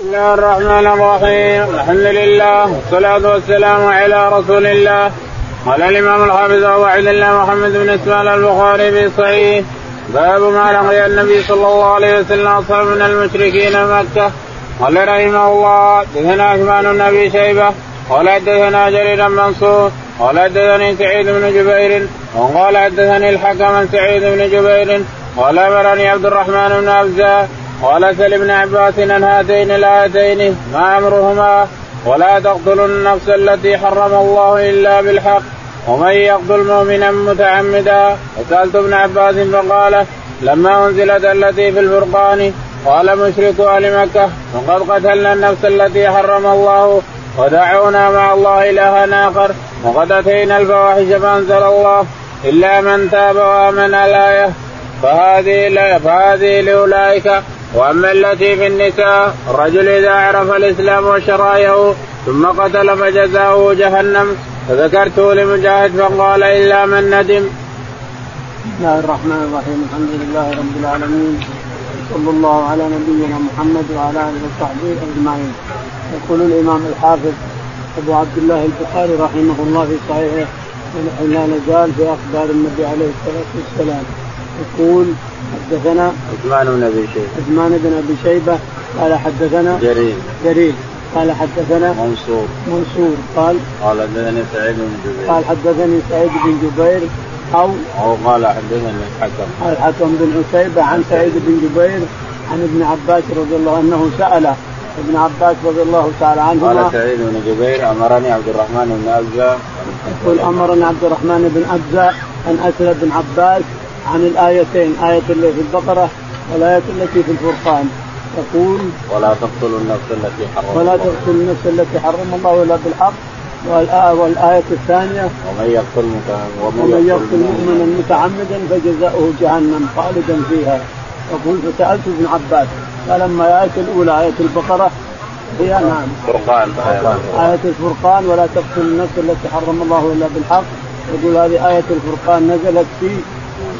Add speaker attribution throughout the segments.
Speaker 1: بسم الله الرحمن الرحيم الحمد لله والصلاة والسلام على رسول الله قال الإمام الحافظ أبو عبد الله محمد بن إسماعيل البخاري في صحيح باب ما لقي النبي صلى الله عليه وسلم أصحاب من المشركين مكة قال رحمه الله دثنا عثمان بن أبي شيبة قال حدثنا جرير منصور قال حدثني سعيد بن جبير وقال حدثني الحكم سعيد بن جبير قال أمرني عبد الرحمن بن أبزة قال سل ابن عباس عن هاتين الآيتين ما أمرهما ولا تقتلوا النفس التي حرم الله إلا بالحق ومن يقتل مؤمنا متعمدا. وسألت ابن عباس فقال لما أنزلت التي في الفرقان؟ قال مشرك أهل مكة. وقد قتلنا النفس التي حرم الله ودعونا مع الله إلها آخر. وقد أتينا الفواحش فأنزل الله إلا من تاب وآمن الايه فهذه فهذه لأولئك وأما التي في النساء الرجل إذا عرف الإسلام وشرايه ثم قتل فجزاؤه جهنم فذكرته لمجاهد فقال إلا من ندم.
Speaker 2: بسم الله الرحمن الرحيم الحمد لله رب العالمين صلى الله على نبينا محمد وعلى آله وصحبه أجمعين. يقول الإمام الحافظ أبو عبد الله البخاري رحمه الله في صحيحه لا نزال في أخبار النبي عليه الصلاة والسلام يقول حدثنا
Speaker 1: عثمان بن أبي شيبة.
Speaker 2: عثمان بن أبي شيبة قال حدثنا
Speaker 1: جرير.
Speaker 2: جرير. قال حدثنا
Speaker 1: منصور.
Speaker 2: منصور. قال
Speaker 1: قال حدثني سعيد بن جبير.
Speaker 2: قال حدثني سعيد بن جبير أو
Speaker 1: أو قال حدثني الحكم.
Speaker 2: الحكم بن عتيبة عن سعيد بن جبير عن ابن عباس رضي الله عنه انه سأل. ابن عباس رضي الله تعالى عنهما
Speaker 1: قال سعيد بن جبير أمرني عبد الرحمن بن أبزة.
Speaker 2: يقول أمرني عبد الرحمن بن أبزة ان اسال ابن عباس عن الآيتين آية اللي في البقرة والآية التي في الفرقان. يقول
Speaker 1: ولا تقتلوا النفس التي حرم
Speaker 2: ولا تقتلوا النفس التي حرم الله الا بالحق. والآية الثانية
Speaker 1: ومن يقتل
Speaker 2: ومن يقتل مؤمنا متعمدا فجزاؤه جهنم خالدا فيها. يقول فسألت ابن عباس قال اما الآية الأولى آية البقرة هي نعم.
Speaker 1: فرقان
Speaker 2: آية الفرقان ولا تقتلوا النفس التي حرم الله إلا بالحق. يقول هذه آية الفرقان نزلت في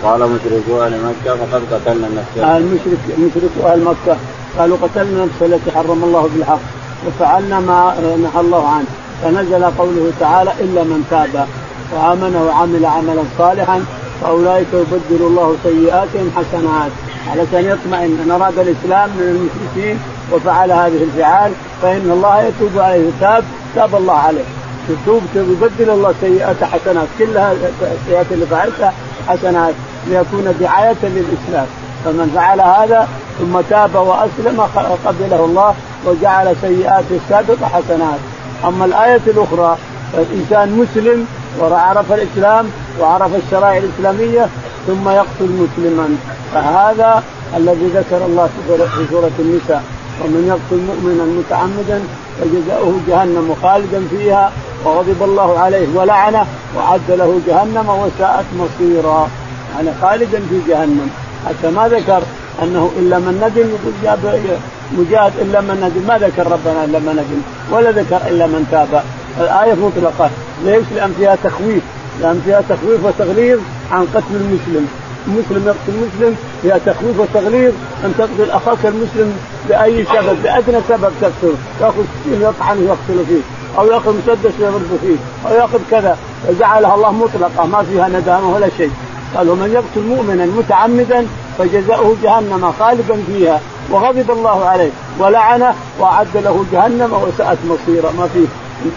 Speaker 1: قال مشركو أهل مكة فقد قتلنا النفس.
Speaker 2: المشرك مشركو أهل مكة. قالوا قتلنا النفس التي حرم الله بالحق وفعلنا ما نهى الله عنه. فنزل قوله تعالى إلا من تاب وآمن وعمل عملا صالحا فأولئك يبدل الله سيئاتهم حسنات. علشان يطمئن. ان أراد الإسلام من المشركين وفعل هذه الفعال فإن الله يتوب عليه تاب تاب الله عليه. تتوب يبدل الله سيئات حسنات. كلها السيئات اللي فعلتها حسنات. ليكون دعاية للإسلام. فمن فعل هذا ثم تاب وأسلم قبله الله وجعل سيئاته السابقة حسنات. أما الآية الأخرى فالإنسان مسلم وعرف الإسلام وعرف الشرائع الإسلامية ثم يقتل مسلما. فهذا الذي ذكر الله في سورة النساء. ومن يقتل مؤمنا متعمدا فجزاؤه جهنم خالدا فيها وغضب الله عليه ولعنه وعد له جهنم وساءت مصيرا. يعني خالدا في جهنم. حتى ما ذكر أنه إلا من ندم يقول مجاهد إلا من ندم. ما ذكر ربنا إلا من ندم ولا ذكر إلا من تاب. الآية مطلقة. ليش؟ لأن فيها تخويف. لأن فيها تخويف وتغليظ عن قتل المسلم. مسلم يقتل مسلم فيها تخويف وتغليظ أن تقتل أخاك المسلم بأي سبب؟ بأدنى سبب تقتله. يأخذ سكين يطعنه ويقتل فيه. أو يأخذ مسدس ويضرب فيه. أو يأخذ كذا. فجعلها الله مطلقة. ما فيها ندامة ولا شيء. قال ومن يقتل مؤمنا متعمدا فجزاؤه جهنم خالدا فيها وغضب الله عليه ولعنه وأعد له جهنم وساءت مصيرا ما فيه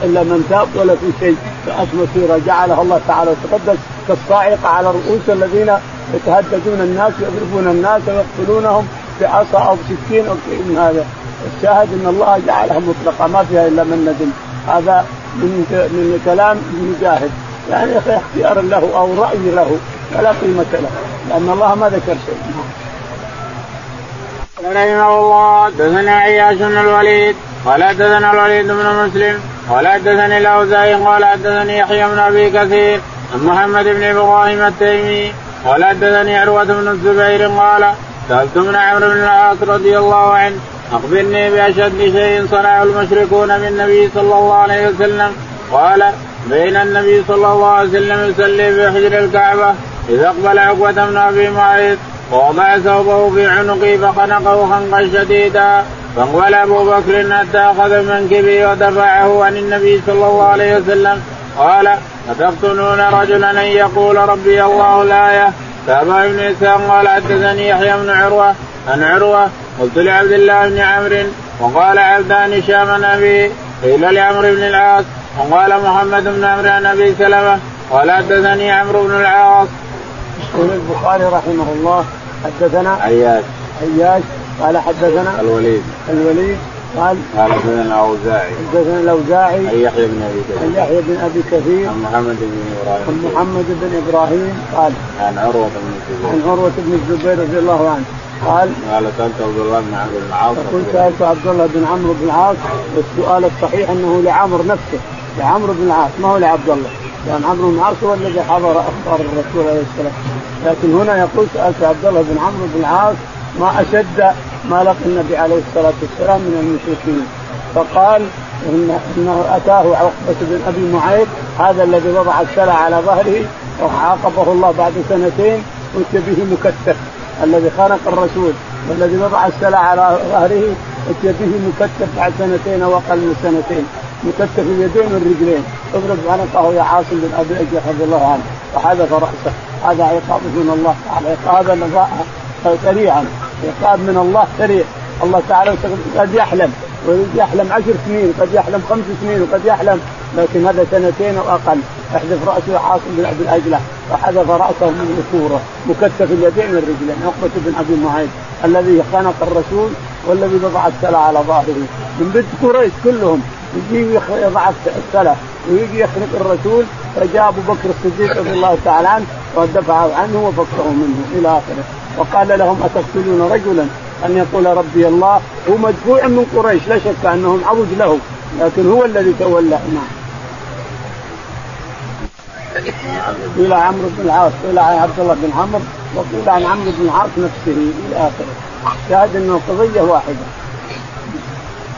Speaker 2: إلا من تاب ولا في شيء ساءت مصيرا جعلها الله تعالى وتقدس كالصاعقة على رؤوس الذين يتهددون الناس ويضربون الناس ويقتلونهم بعصا أو بسكين أو شيء من هذا. الشاهد إن الله جعلها مطلقة ما فيها إلا من ندم. هذا من من كلام مجاهد يعني اختيار له أو رأي له. فلا قيمة له لأن الله ما ذكر شيء.
Speaker 1: رحمه الله حدثنا عياش بن الوليد قال حدثنا الوليد بن مسلم قال حدثني الأوزاعي قال حدثني يحيى بن أبي كثير عن محمد بن إبراهيم التيمي قال حدثني عروة بن الزبير قال سألت ابن عمرو بن العاص رضي الله عنه أخبرني بأشد شيء صنعه المشركون بالنبي صلى الله عليه وسلم قال بين النبي صلى الله عليه وسلم يصلي في حجر الكعبة إذا اقبل عقبة بن أبي معيط ووضع ثوبه في عنقه فخنقه خنقا شديدا فقال أبو بكر حتى أخذ منكبي ودفعه عن النبي صلى الله عليه وسلم قال أتقتلون رجلا أن يقول ربي الله الآية فأبا بن إسحاق قال حدثني يحيى بن عروة عن عروة قلت لعبد الله بن عمرو وقال عبدان هشام أبي قيل لعمرو بن العاص وقال محمد بن عمرو عن أبي سلمة قال حدثني عمرو بن العاص.
Speaker 2: يقول البخاري رحمه الله حدثنا
Speaker 1: عياش.
Speaker 2: عياش. قال حدثنا
Speaker 1: الوليد.
Speaker 2: الوليد. قال
Speaker 1: قال حدثنا الأوزاعي.
Speaker 2: حدثنا الأوزاعي.
Speaker 1: عن يحيى بن أبي كثير.
Speaker 2: عن يحيى بن أبي كثير.
Speaker 1: عن محمد بن إبراهيم.
Speaker 2: عن محمد بن إبراهيم. قال
Speaker 1: عن عروة بن الزبير.
Speaker 2: عن عروة بن الزبير رضي الله عنه. قال
Speaker 1: قال سألت عبد الله بن عمرو بن العاص.
Speaker 2: يقول سألت عبد الله بن عمرو بن العاص. والسؤال الصحيح أنه لعمرو نفسه. لعمرو بن العاص. ما هو لعبد الله؟ لأن عمرو بن العاص هو الذي حضر أخبار الرسول عليه السلام لكن هنا يقول سألت عبد الله بن عمرو بن العاص ما أشد ما لقي النبي عليه الصلاة والسلام من المشركين. فقال إن إنه أتاه عقبة بن أبي معيط هذا الذي وضع السلع على ظهره وعاقبه الله بعد سنتين اتي به مكتف الذي خنق الرسول والذي وضع السلع على ظهره به مكتف بعد سنتين أو أقل من سنتين. مكتف اليدين والرجلين. اضرب عنقه يا عاصم بن أبي أجل رضي الله عنه. وحذف رأسه. هذا عقاب من الله تعالى. عقابا سريعا. عقاب من الله سريع. الله تعالى قد يحلم. ويحلم عشر سنين قد يحلم خمس سنين وقد يحلم لكن هذا سنتين أو أقل. أحذف رأسه عاصم بن ابي الأجلة. وحذف رأسه من ذكوره مكتف اليدين والرجلين عقبة بن أبي معيط. الذي خنق الرسول والذي وضع السلع على ظهره من بنت قريش كلهم. يجي يضع السلع. ويجي يخنق الرسول. فجاء أبو بكر الصديق رضي الله تعالى عنه ودفعه عنه وفكه منه إلى آخره. وقال لهم أتقتلون رجلا؟ أن يقول ربي الله هو مدفوع من قريش. لا شك أنهم عوج له. لكن هو الذي تولى. نعم. قيل عمرو بن العاص قيل عن عبد الله بن عمرو وقيل عن عمرو بن العاص نفسه إلى آخره. شاهد أنه قضية واحدة.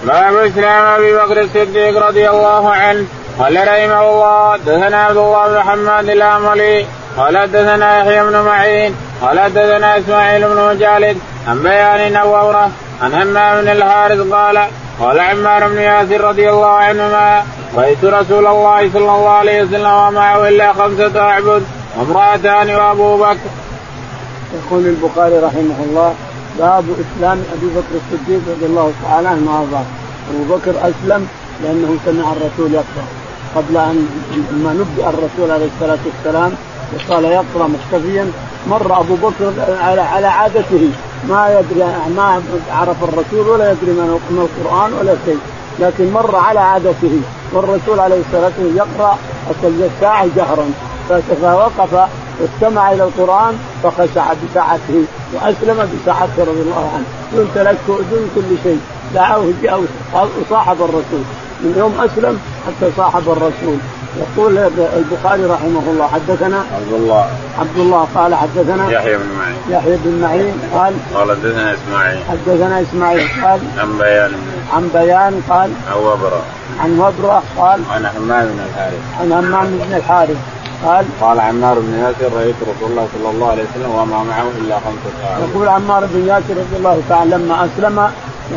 Speaker 1: باب اسلام أبي بكر الصديق رضي الله عنه. قال رحمه الله دثنا عبد الله بن محمد الاملي قال دثنا يحيى بن معين. قال دثنا إسماعيل بن مجالد. عن بيان نوره عن همام بن الحارث قال قال عمار بن ياسر رضي الله عنهما رأيت رسول الله صلى الله عليه وسلم ومعه إلا خمسة اعبد وامرأتان وأبو بكر.
Speaker 2: يقول البخاري رحمه الله باب إسلام أبي بكر الصديق رضي الله تعالى عنه وارضاه أبو بكر أسلم لأنه سمع الرسول يقرا قبل ان لما نبدأ الرسول عليه الصلاة والسلام وقال يقرا مختفيا مر أبو بكر على على عادته. ما يدري ما عرف الرسول ولا يدري من القرآن ولا شيء. لكن مر على عادته. والرسول عليه الصلاة والسلام يقرأ الساعة جهرا. فوقف واستمع إلى القرآن فخشع بساعته وأسلم بساعته رضي الله عنه. دون تلك دون كل شيء. دعوه وصاحب الرسول. من يوم أسلم حتى صاحب الرسول. يقول البخاري رحمه الله حدثنا
Speaker 1: عبد الله.
Speaker 2: عبد الله قال حدثنا
Speaker 1: يحيى بن معين.
Speaker 2: يحيى بن معين قال
Speaker 1: قال حدثنا إسماعيل.
Speaker 2: حدثنا إسماعيل قال
Speaker 1: عن بيان.
Speaker 2: عن بيان قال
Speaker 1: عن وبرة.
Speaker 2: عن وبرة قال
Speaker 1: عن حمام بن الحارث.
Speaker 2: عن همام بن الحارث قال
Speaker 1: قال عمار بن ياسر رأيت رسول الله صلى الله عليه وسلم وما معه إلا خمسه اعوام
Speaker 2: يقول عمار بن ياسر رضي الله تعالى لما أسلم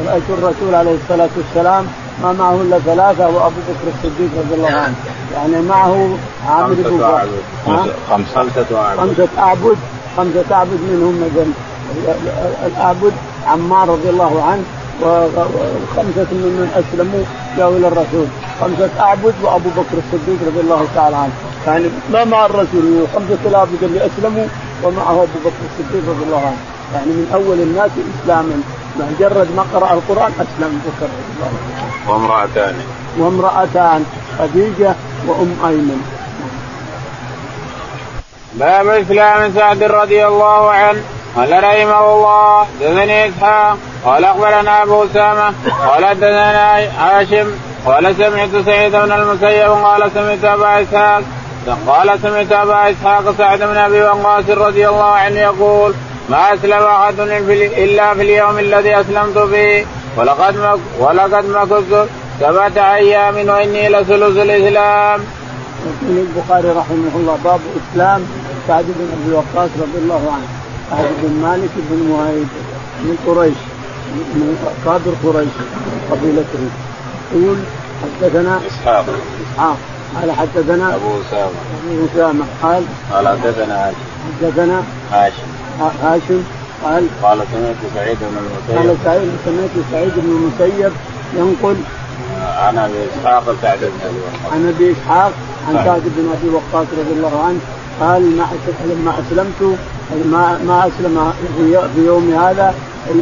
Speaker 2: رأيت الرسول عليه الصلاة والسلام ما معه إلا ثلاثة وابو بكر الصديق رضي الله عنه. يعني معه عامر بن
Speaker 1: خمسة أعبد
Speaker 2: خمسة أعبد خمسة أعبد منهم مثلا. الأعبد عمار رضي الله عنه وخمسة من أسلموا جاءوا إلى الرسول. خمسة أعبد وأبو بكر الصديق رضي الله تعالى عنه. يعني ما مع الرسول خمسة الأعبد اللي أسلموا ومعه أبو بكر الصديق رضي الله عنه. يعني من أول الناس إسلاما. مجرد ما قرأ القرآن أسلم بكر رضي الله عنه.
Speaker 1: وامرأتان.
Speaker 2: وامرأتان خديجة وأم أيمن.
Speaker 1: باب اسلام سعد رضي الله عنه. قال رحمه الله دثني إسحاق. قال أخبرنا أبو أسامة. قال دثنا هاشم. قال سمعت سعيد بن المسيب. قال سمعت أبا إسحاق. قال سمعت أبا إسحاق سعد بن أبي وقاص رضي الله عنه يقول ما أسلم أحد إلا في اليوم الذي أسلمت فيه. ولقد مك ولقد مكثت سبعة أيام وإني لثلث الإسلام.
Speaker 2: يقول البخاري رحمه الله باب إسلام سعد بن أبي وقاص رضي الله عنه. سعد بن مالك بن مهيب من قريش من اكابر قريش قبيلته يقول حدثنا
Speaker 1: إسحاق.
Speaker 2: إسحاق. قال حدثنا
Speaker 1: أبو أسامة.
Speaker 2: أبو أسامة. قال
Speaker 1: قال حدثنا هاشم
Speaker 2: حدثنا
Speaker 1: هاشم
Speaker 2: هاشم قال
Speaker 1: قال سمعت سعيد بن المسيب.
Speaker 2: قال سعيد سمعت سعيد بن المسيب ينقل
Speaker 1: عن ابي اسحاق سعد بن أبي وقاص.
Speaker 2: عن أبي إسحاق عن سعد بن أبي وقاص رضي الله عنه قال ما لما اسلمت ما ما أسلم في يوم هذا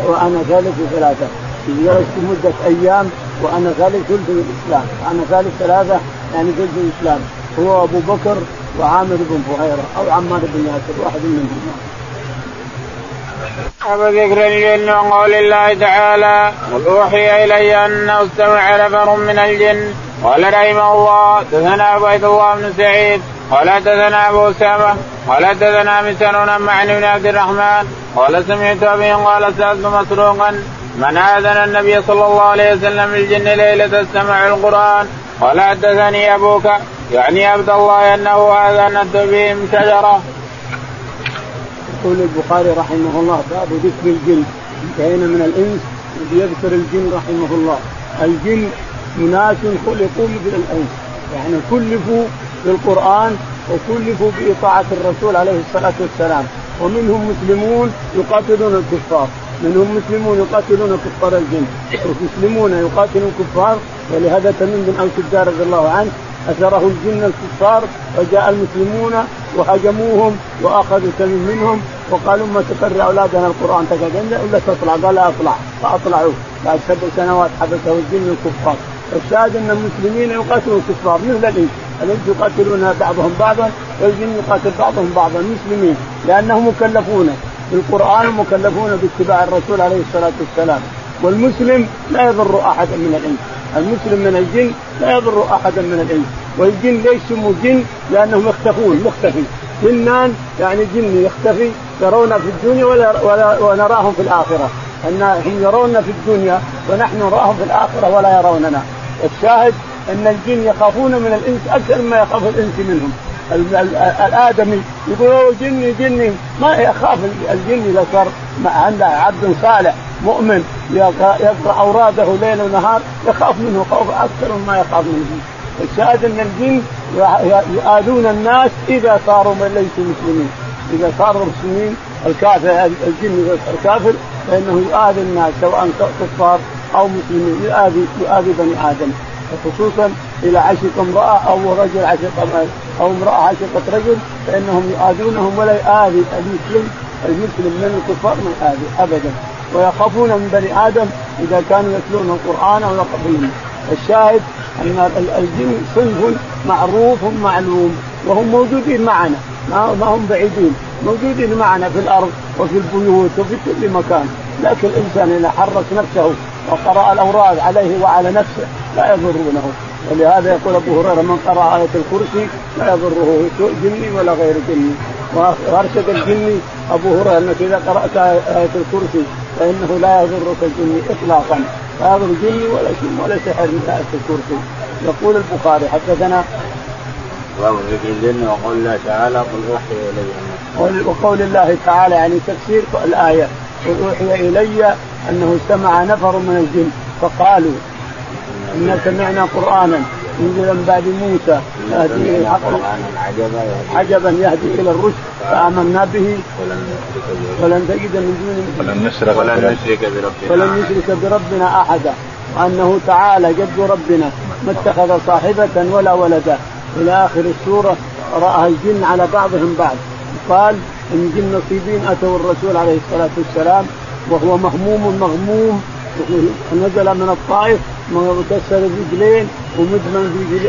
Speaker 2: وأنا ثالث ثلاثة. جلست مدة أيام وأنا ثالث ثلث الإسلام. أنا ثالث ثلاثة يعني ثلث الإسلام. هو أبو بكر وعامر بن فهيره أو عمار بن ياسر واحد منهم.
Speaker 1: باب ذكر الجن وقول الله تعالى قل أوحي إلي انه أستمع نفر من الجن. قال رحمه الله دثنا عبيد الله بن سعيد. قال دثنا أبو أسامة. قال دثنا مسنون معن بن عبد الرحمن. قال سمعت أبي قال سألت مسروقا من آذن النبي صلى الله عليه وسلم الجن ليلة استمع القرآن؟ قال حدثني أبوك يعني عبد الله أنه اذنت بهم شجرة.
Speaker 2: يقول البخاري رحمه الله باب ذكر الجن. انتهينا من الإنس يذكر الجن رحمه الله. الجن أناس خلقوا مثل الأنس. يعني كلفوا بالقرآن وكلفوا بإطاعة الرسول عليه الصلاة والسلام. ومنهم مسلمون يقاتلون الكفار. منهم مسلمون يقاتلون كفار الجن. ومسلمون يقاتلون الكفار ولهذا تميم بن اوس الدار رضي الله عنه أثره الجن الكفار وجاء المسلمون وهجموهم وأخذوا تميم منهم. وقالوا ما تقرر أولادنا القرآن. تقعد ولا تطلع. قال أطلع. فأطلعوا. بعد سبع سنوات حبسه الجن الكفار. الشاهد أن المسلمين يقاتلون الكفار. مثل الإنس. الإنس يقاتلون بعضهم بعضا والجن يقاتل بعضهم بعضا. المسلمين. لأنهم مكلفون بالقرآن ومكلفون باتباع الرسول عليه الصلاة والسلام. والمسلم لا يضر احدا من الإنس. المسلم من الجن لا يضر احدا من الإنس. والجن ليش سموا جن؟ لأنهم يختفون مختفي جنان يعني جن يختفي يرونا في الدنيا ولا, ولا ونراهم في الآخرة. أن هم يرونا في الدنيا ونحن نراهم في الآخرة ولا يروننا. الشاهد أن الجن يخافون من الإنس أكثر مما يخاف الإنس منهم. الآدمي يقول جني جني. ما يخاف الجن إذا صار عنده عبد صالح مؤمن يقرا أوراده ليل ونهار يخاف منه خوف أكثر مما يخاف منه. الشاهد أن الجن يؤذون الناس إذا صاروا من ليسوا مسلمين. إذا صاروا مسلمين الكافر الجن الكافر فإنه يؤذي الناس سواء كفار أو مسلمين يؤذي يؤذي بني آدم. خصوصا اذا عشق امرأة أو رجل عشق أو امرأة عشقت رجل فإنهم يؤذونهم ولا يؤذي المسلم المسلم من الكفار ما يؤذي ابدا. ويخافون من بني آدم إذا كانوا يتلون القرآن أو يقرؤون الشاهد أن الجن صنف معروف معلوم وهم موجودين معنا ما هم بعيدين موجودين معنا في الأرض وفي البيوت وفي كل مكان. لكن الإنسان إذا حرك نفسه وقرأ الاوراد عليه وعلى نفسه لا يضرونه. ولهذا يقول أبو هريرة من قرأ آية الكرسي لا يضره جني ولا غير جني. وأرشد الجني أبو هريرة أنك إذا قرأت آية الكرسي فإنه لا يضرك الجني اطلاقا. لا يضر جني ولا شيء ولا سحر من إيه الكرسي. يقول البخاري حدثنا
Speaker 1: باب ذكر الجن وقول الله تعالى قل أوحي إلي.
Speaker 2: وقول الله تعالى يعني تفسير الآية. قل أوحي إلي أنه استمع نفر من الجن فقالوا إنا سمعنا قرانا. من بعد موسى. يهدي الحق عجبا يهدي إلى الرشد. فآمنا به. ولن تجد من دونه
Speaker 1: ولن نشرك ولن نشرك بربنا.
Speaker 2: ولن نشرك بربنا أحدا. وأنه تعالى جد ربنا. ما اتخذ صاحبة ولا ولدا. إلى آخر السورة راها الجن على بعضهم بعض. قال إن جن نصيبين أتوا الرسول عليه الصلاة والسلام وهو مهموم مغموم. نزل من الطائف مكسر الرجلين ومدمن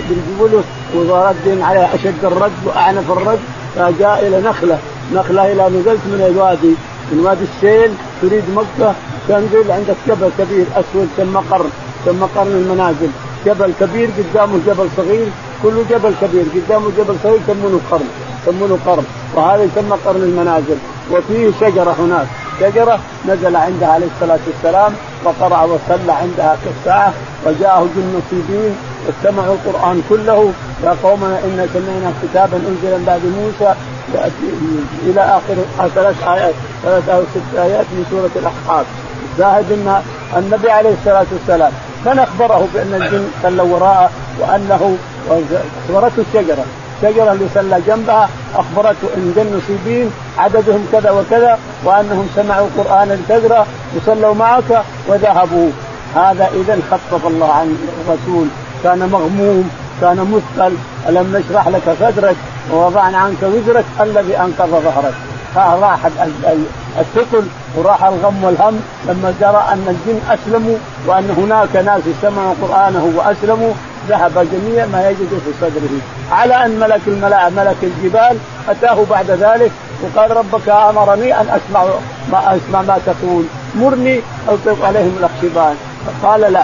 Speaker 2: برجوله ورد عليه أشد الرد وأعنف الرد فجاء إلى نخلة. نخلة إلى نزلت من الوادي. من وادي السيل تريد مكه تنزل عندك جبل كبير أسود ثم قرن ثم قرن المنازل. جبل كبير قدامه جبل صغير كله جبل كبير قدامه جبل صغير يسمونه قرن يسمونه قرن. وهذا يسمى قرن المنازل. وفيه شجرة هناك. شجرة نزل عندها عليه الصلاة والسلام وقرأ وصلى عندها كالساعه وجاءه جن نصيبين واستمعوا القرآن كله. يا قومنا إنا سمعنا كتابا أنزلا بعد موسى إلى آخر ثلاث آيات ثلاث أو ست آيات من سورة الأحقاف. شاهد إن النبي عليه الصلاة والسلام من أخبره بأن الجن صلوا وراءه وأنه أخبرته الشجره الشجره اللي صلى جنبها أخبرته إن جن نصيبين عددهم كذا وكذا وأنهم سمعوا قرآنا كثرة وصلوا معك وذهبوا. هذا اذا خفف الله عن الرسول. كان مغموم كان مثقل. ألم نشرح لك صدرك؟ ووضعنا عنك وزرك الذي أنقذ ظهرك. راح الثقل وراح الغم والهم لما جرى أن الجن أسلموا وأن هناك ناس استمعوا قرآنه وأسلموا. ذهب جميع ما يجد في صدره. على أن ملك الملا ملك الجبال أتاه بعد ذلك وقال ربك أمرني أن أسمع ما أسمع ما تقول. مرني القف عليهم الاخشبان فقال لا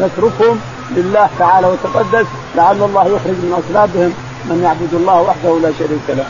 Speaker 2: نتركهم لله تعالى وتقدس لعل الله يخرج من اصلابهم من يعبد الله وحده لا شريك له.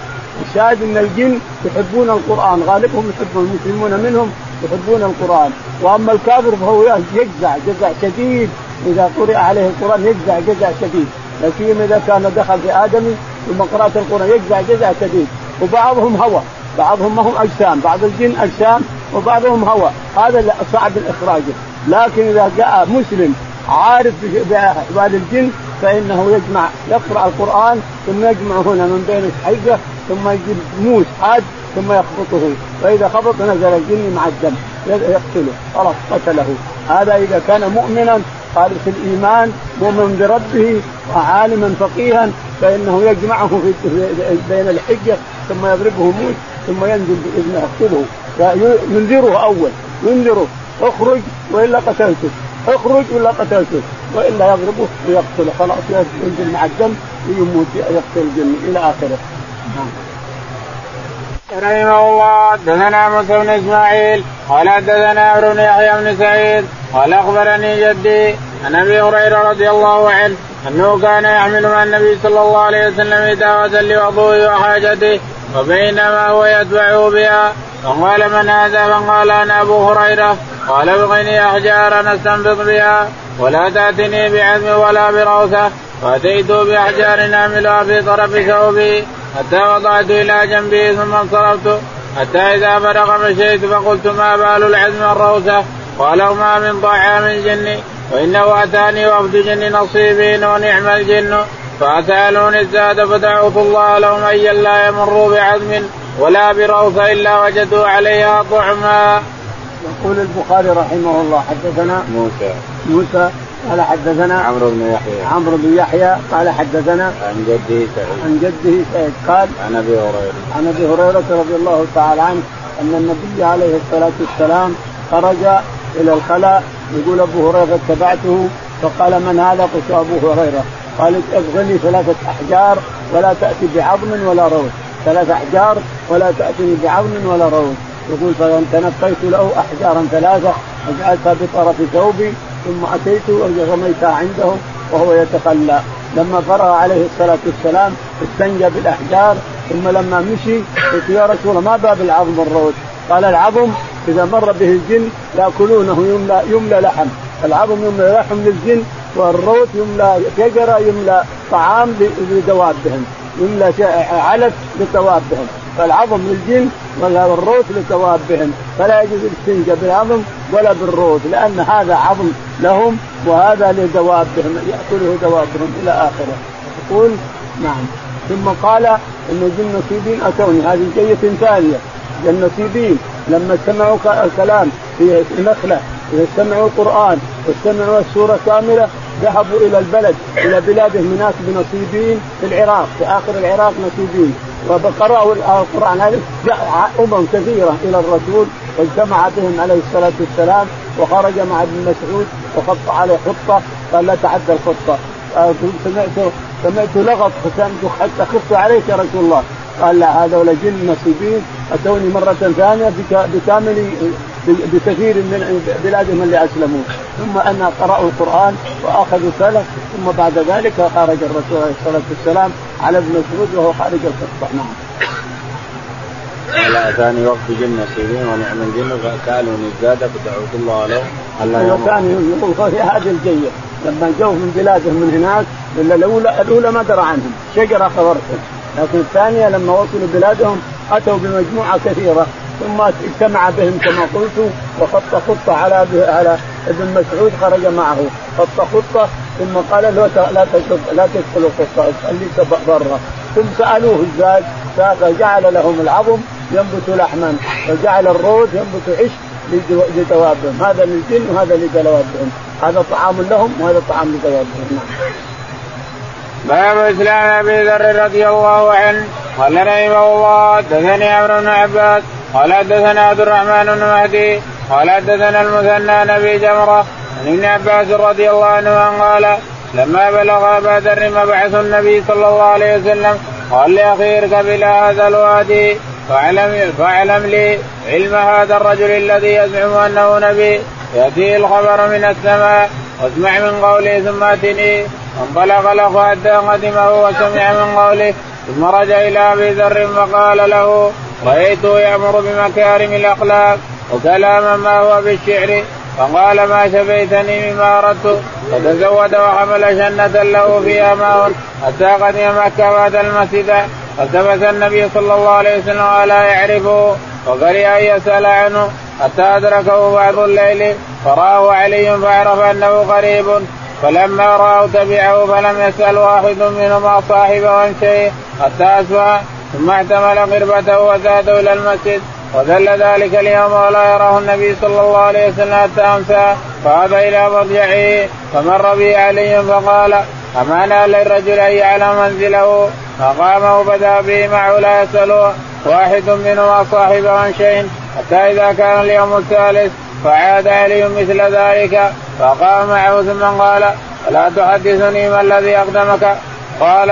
Speaker 2: الشاهد أن الجن يحبون القرآن غالبهم يحبون المسلمون منهم يحبون القرآن. وأما الكافر فهو يجزع جزع شديد. إذا قرئ عليه القرآن يجزع جزع شديد. لا سيما إذا كان دخل في ادمي ثم قرأت القرآن يجزع جزع شديد. وبعضهم هوى بعضهم ما هم أجسام بعض الجن أجسام وبعضهم هوى. هذا صعب اخراجه لكن إذا جاء مسلم عارف باحوال الجن فإنه يجمع يقرأ القرآن ثم يجمع هنا من بين الحجة ثم يجيب موس حاد ثم يخبطه. فاذا خبط نزل الجن مع الدم يقتله. خلاص قتله. هذا إذا كان مؤمنا خالص الإيمان مؤمن بربه وعالما فقيها فإنه يجمعه في بين الحجة ثم يضربه موس ثم ينزل بإذنه يقتله. ينذره أول. ينذره. اخرج وإلا قتلتك اخرج ولا قتلته. وإلا يضربه ويقتله. خلاص ينزل مع الدم ويموت يقتل الجن إلى آخره. نعم.
Speaker 1: رحمه الله. حدثنا موسى بن إسماعيل. قال حدثنا عمرو بن يحيى بن سعيد. قال أخبرني جدي عن أبي هريرة رضي الله عنه أنه كان يحمل مع النبي صلى الله عليه وسلم دعوه لوضوءه وحاجته وبينما هو يتبعه بها. فقال من هذا فقال أنا أبو هريرة. قال ابغني أحجارا أستنبط بها ولا تأتني بعزم ولا بروثه فأتيت بأحجار اعملها في طرف ثوبي حتى وضعت إلى جنبي ثم انصرفت. حتى إذا فرغ مشيت فقلت ما بال العزم والروثه قال ما من طعام الجن. وإنه أتاني وفد جن نصيبين ونعم الجن. فسالوني الزاد فدعوت الله لهم ايا لا يمروا بعزم. ولا بروث إلا وجدوا عليها طعما.
Speaker 2: يقول البخاري رحمه الله حدثنا
Speaker 1: موسى.
Speaker 2: موسى قال حدثنا
Speaker 1: عمرو بن يحيى.
Speaker 2: عمرو بن يحيى قال حدثنا
Speaker 1: عن جده سعيد.
Speaker 2: عن جده سعيد قال
Speaker 1: عن أبي هريرة.
Speaker 2: عن أبي هريرة رضي الله تعالى عنه أن النبي عليه الصلاة والسلام خرج إلى الخلاء يقول أبو هريرة اتبعته فقال من هذا؟ قلت أبو هريرة. قال ابغني ثلاثة أحجار ولا تأتي بعظم ولا روث ثلاث أحجار ولا تأتني بعظم ولا روث يقول فتنقيت له أحجارا ثلاثة وجعلتها بطرف ثوبي ثم أتيت ورميتها عنده وهو يتخلى. لما فرغ عليه الصلاة والسلام استنجى بالأحجار ثم لما مشي قلت يا رسول الله ما باب العظم والروث قال العظم إذا مر به الجن يأكلونه يملى يملى لحم. العظم يملى لحم للجن والروث يملى شجرة يملى طعام لدوابهم يملى علف لدوابهم فالعظم للجن والروث لدوابهم فلا يجوز الاستنجاء بالعظم ولا بالروث لأن هذا عظم لهم وهذا لدوابهم يأكله دوابهم إلى آخره. يقول نعم. ثم قال إن الجن نصيبين اتوني هذه جية ثانية. النصيبين لما سمعوا الكلام في نخله إذا سمعوا القرآن واستمعوا السورة كاملة ذهبوا إلى البلد إلى بلادهم هناك بنصيبين في العراق في آخر العراق نصيبين. وقرأوا القرآن جاء أمم كثيرة إلى الرسول واجتمع بهم عليه الصلاة والسلام وخرج مع ابن مسعود وخط عليه خطة قال لا تعدى الخطة. سمعت سمعت لغط حتى خفت عليك يا رسول الله. قال لا هذول جن نصيبين أتوني مرة ثانية بكامل بكثير من بلادهم اللي أسلموا. ثم ان قرأوا القرآن وأخذوا سلف ثم بعد ذلك خرج الرسول عليه الصلاة والسلام على ابن مسعود وهو خارج القصة نعم.
Speaker 1: قال أتاني وقت جن نصيبين ونعم الجن فسالوني الزاد فدعوت الله له
Speaker 2: الا أيوة، كان يقول في هذه الجية. لما جو من بلادهم من هناك الأولى الأولى ما درى عنهم شجرة خبرتهم لكن الثانية لما وصلوا بلادهم أتوا بمجموعة كثيرة ثم اجتمع بهم كما قلت وخط خطة على على ابن مسعود خرج معه. خط خطة ثم قال له لا لا تدخلوا خطه خليك برا. ثم سألوه إزاي فجعل لهم العظم ينبت لحما وجعل الرود ينبت عش لدوابهم هذا للجن وهذا لدوابهم هذا طعام لهم وهذا طعام لدوابهم نعم.
Speaker 1: باب إسلام أبي ذر رضي الله عنه. قال رحمه الله حدثني عمرو بن عباس. قال حدثنا عبد الرحمن بن مهدي. قال حدثنا المثنى نبي جمرة عن ابن عباس رضي الله عنه قال لما بلغ أبا ذر مبعث النبي صلى الله عليه وسلم قال لاخي اركب إلى هذا الوادي فاعلم فاعلم لي علم هذا الرجل الذي يزعم أنه نبي. يأتيه الخبر من السماء واسمع من قوله ثم أتني. انطلق له حتى قدمه وسمع من قوله ثم رجع إلى أبي ذر فقال له رأيته يأمر بمكارم الأخلاق وكلاما ما هو بالشعر فقال ما شفيتني مما أردت فتزود وحمل شنة له فيها ماء حتى قدم مكة بعد المسجد فالتبس النبي صلى الله عليه وسلم ولا يعرفه وكره أن يسأل عنه حتى أدركه بعض الليل فرآه علي فعرف أنه قريب فلما راه تبعه فلم يسأل واحد منهما صاحبه عن شيء حتى اسوى ثم احتمل قربته وزاده إلى المسجد. وذل ذلك اليوم ولا يراه النبي صلى الله عليه وسلم حتى أمسى. فهذا إلى مرجعه فمر به علي فقال أمان للرجل أن يعلم منزله؟ فقام وبدأ به معه لا يسأل واحد منهما صاحبه عن شيء. حتى إذا كان اليوم الثالث فعاد علي مثل ذلك. فقام معه ثم قال ألا تحدثني ما الذي أقدمك؟ قال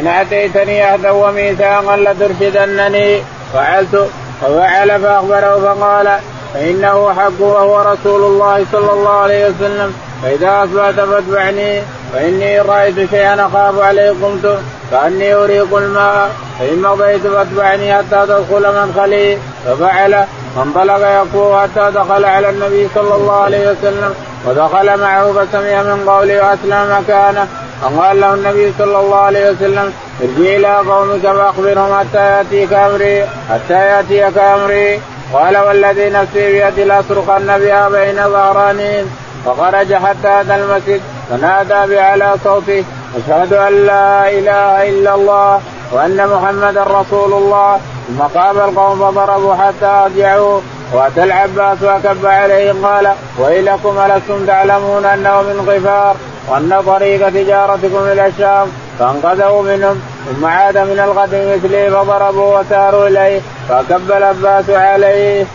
Speaker 1: إن أتيتني عهدا وميثاقا لترشدنني. فعلت ففعل فأخبره فقال فإنه حق وهو رسول الله صلى الله عليه وسلم. فإذا أصبحت فاتبعني فإني رأيت شيئا أخاف عليه قمت. كأني أريق الماء فإن مضيت فأتبعني حتى تدخل مدخلي ففعل فانطلق يقول حتى دخل على النبي صلى الله عليه وسلم ودخل معه فسمع من قوله وأسلم مكانه. فقال له النبي صلى الله عليه وسلم ارجع إلى قومك فأخبرهم حتى يأتيك أمري حتى يأتيك أمري. قال والذي نفسي بيدي لأسرقن بها بين ظهرانين فخرج حتى أتى المسجد فنادى بأعلى صوته أشهد أن لا إله إلا الله وأن محمدا رسول الله. ثم قام القوم فضربوا حتى أرجعوا. وأتى العباس وكب عليه قال ويلكم ألستم تعلمون أنه من غفار وأن طريق تجارتكم إلى الشام فانقذوا منهم. ثم عاد من الغد مثله فضربوا وساروا إليه فكب العباس عليه.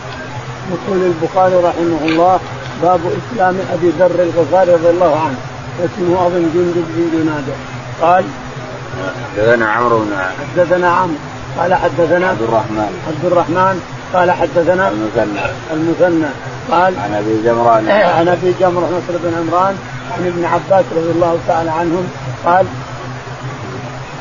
Speaker 2: يقول البخاري رحمه الله باب إسلام أبي ذر الغفاري رضي الله عنه. اسمه اظن جندب بن جنادة. قال
Speaker 1: حدثنا عمرو بن
Speaker 2: حدثنا عمرو قال حدثنا
Speaker 1: عبد الرحمن.
Speaker 2: عبد الرحمن قال حدثنا
Speaker 1: المثنى.
Speaker 2: المثنى. قال
Speaker 1: عن أبي جمران.
Speaker 2: عن أبي جمرة نصر بن عمران عن ابن عباس رضي الله تعالى عنهم. قال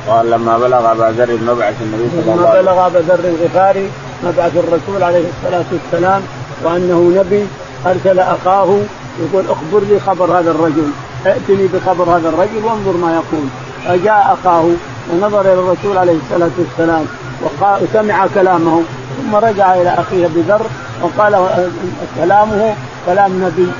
Speaker 1: قال لما بلغ أبا ذر مبعث النبي صلى الله عليه
Speaker 2: وسلم. لما بلغ أبا ذر الغفاري مبعث الرسول عليه الصلاة والسلام وأنه نبي أرسل أخاه يقول اخبر لي خبر هذا الرجل. ائتني بخبر هذا الرجل وانظر ما يقول. فجاء أخاه ونظر إلى الرسول عليه الصلاة والسلام وسمع كلامه ثم رجع إلى أخيه بذر وقال كلامه كلام نبي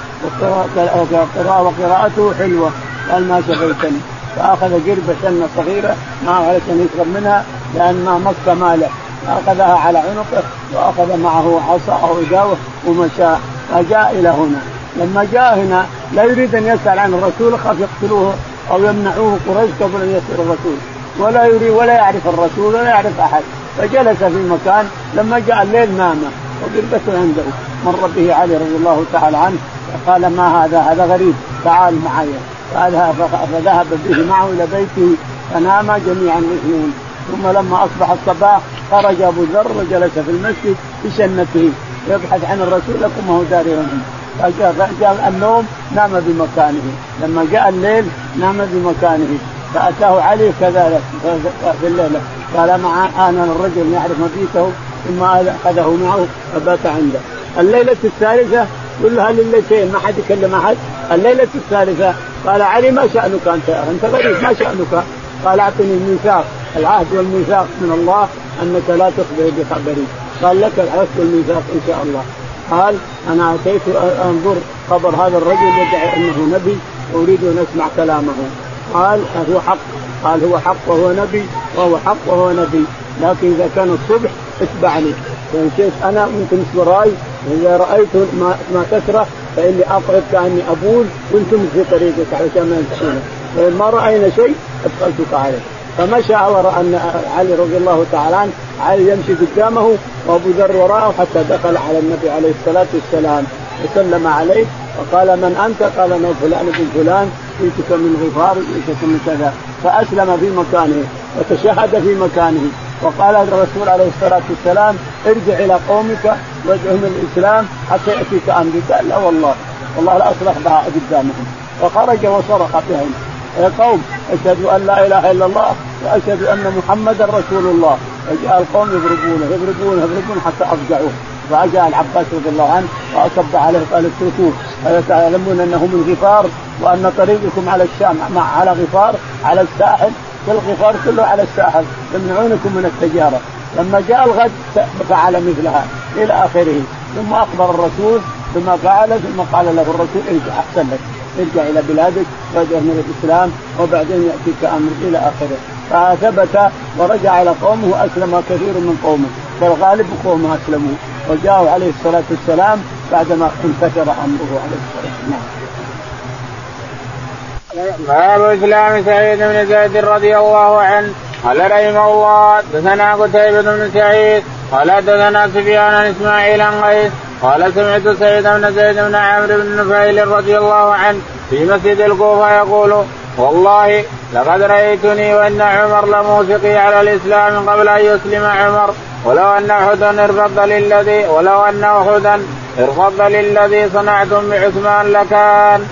Speaker 2: وقراءته حلوة. قال ما شفيتني. فأخذ قربه سنة صغيرة ما عليك أن يشرب منها لأن ما مكه ماله. اخذها على عنقه وأخذ معه عصا أو اداوه ومشى. فجاء إلى هنا. لما جاء هنا لا يريد أن يسأل عن الرسول خاف يقتلوه أو يمنعوه. قريش قبل أن يصير الرسول. ولا يريد ولا يعرف الرسول ولا يعرف أحد. فجلس في مكان لما جاء الليل نام. وقربته عنده. مر به علي رضي الله تعالى عنه. فقال ما هذا؟ هذا غريب. تعال معي. فذهب به معه إلى بيته. فناما جميعا الاثنين ثم لما أصبح الصباح خرج أبو ذر وجلس في المسجد بشنته يبحث عن الرسول لكم هو داري فجاء النوم نام بمكانه. لما جاء الليل نام بمكانه. فأتاه علي كذلك في الليلة قال مع أنا الرجل يعرف مبيته ثم أخذه معه فبات عنده. الليلة الثالثة كلها ليلتين ما حد يكلم أحد. الليلة الثالثة قال علي ما شأنك أنت؟ أنت غريب ما شأنك؟ قال أعطني الميثاق. العهد والميثاق من الله أنك لا تخبر بخبري. قال لك العهد والميثاق إن شاء الله. قال أنا أتيت أنظر خبر هذا الرجل يدعي أنه نبي أريد أن أسمع كلامه. قال هو حق. قال هو حق وهو نبي وهو حق وهو نبي. لكن إذا كان الصبح اتبعني. فان شئت أنا ممكن وراي واذا رأيت ما, ما تكره فإني اقرب كأني أبول وأنتم في طريقك علشان ما ينتهون فان ما رأينا شيء أدخلتك عليه. فمشى وراى أن علي رضي الله تعالى عنه علي يمشي قدامه وأبو ذر وراءه حتى دخل على النبي عليه الصلاة والسلام. وسلم عليه وقال من أنت؟ قال أنا فلان بن فلان جئتك من غفار جئتك من كذا. فأسلم في مكانه وتشهد في مكانه وقال الرسول عليه الصلاة والسلام ارجع إلى قومك وادعهم الإسلام حتى يأتيك امري قال لا والله والله لا أصلح قدامهم. وخرج وصرخ بهم. يا قوم اشهدوا أن لا إله إلا الله وأشهد أن محمدا رسول الله. فجاء القوم يضربونه يضربونه يضربونه حتى افجعوه فجاء العباس رضي الله عنه وأصب عليه قال اتركوه. تعلمون أنه من غفار وأن طريقكم على الشام مع على غفار على الساحل. كل غفار كله على الساحل. يمنعونكم من التجارة. لما جاء الغد فعل مثلها إلى آخره. ثم أخبر الرسول ثم فعل ثم قال له الرسول أحسن لك. ارجع إلى بلادك وادعه من الإسلام وبعدين يأتيك أمر إلى آخره. فثبت ورجع إلى قومه وأسلم كثير من قومه. والغالب قومه أسلموا. وجاءوا عليه الصلاة والسلام بعدما انتشر أمره عليه الصلاة والسلام.
Speaker 1: باب إسلام سعيد بن زيد رضي الله عنه. قال رحمه الله دثنا قتيبة بن سعيد. قال دثنا سفيان إسماعيل عن قيس. قال سمعت سعيد بن زيد بن عمرو بن نفيل رضي الله عنه في مسجد الكوفة يقول والله لقد رأيتني وإن عمر لموثقي على الإسلام قبل أن يسلم عمر ولو أن أحدا ارفض للذي ولو أن أحدا ارفض للذي صنعتم بعثمان لكان.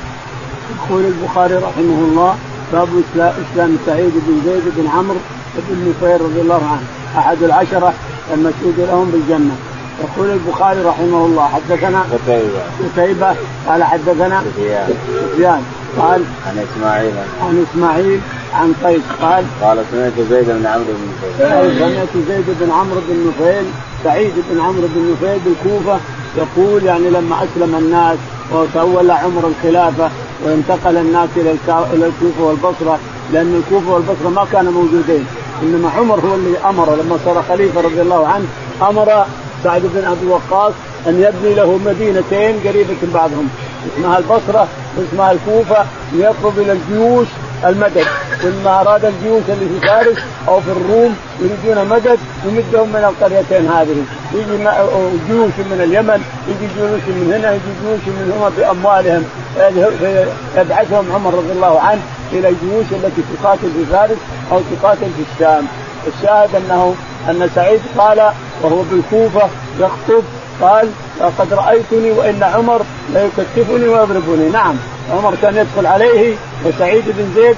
Speaker 2: يقول البخاري رحمه الله باب اسلام سعيد بن زيد بن عمرو بن نفير رضي الله عنه أحد العشرة المشهود لهم بالجنة يقول البخاري رحمه الله حدثنا
Speaker 1: قتيبة.
Speaker 2: قتيبة قال حدثنا سفيان. قال
Speaker 1: عن إسماعيل.
Speaker 2: عن إسماعيل عن قيس. قال
Speaker 1: قال سمعت زيد بن عمرو بن
Speaker 2: نفيل سمعت زيد بن عمرو بن نفيل سعيد بن عمرو بن نفيل بالكوفة يقول يعني لما أسلم الناس وتولى عمر الخلافة وانتقل الناس إلى إلى الكوفة والبصرة لأن الكوفة والبصرة ما كانوا موجودين. إنما عمر هو اللي أمر لما صار خليفة رضي الله عنه أمر سعد بن ابي وقاص أن يبني له مدينتين قريبة من بعضهم. اسمها البصرة واسمها الكوفة ليطلب إلى الجيوش المدد. كل أراد الجيوش اللي في فارس أو في الروم يريدون مدد يمدهم من القريتين هذه. يجي جيوش من اليمن يجي جيوش من هنا يجي جيوش من هنا باموالهم يبعثهم عمر رضي الله عنه إلى الجيوش التي تقاتل في فارس أو تقاتل في الشام. الشاهد انه أن سعيد قال وهو بالكوفه يخطب قال لقد رأيتني وإن عمر ليكتفني ويضربني. نعم عمر كان يدخل عليه وسعيد بن زيد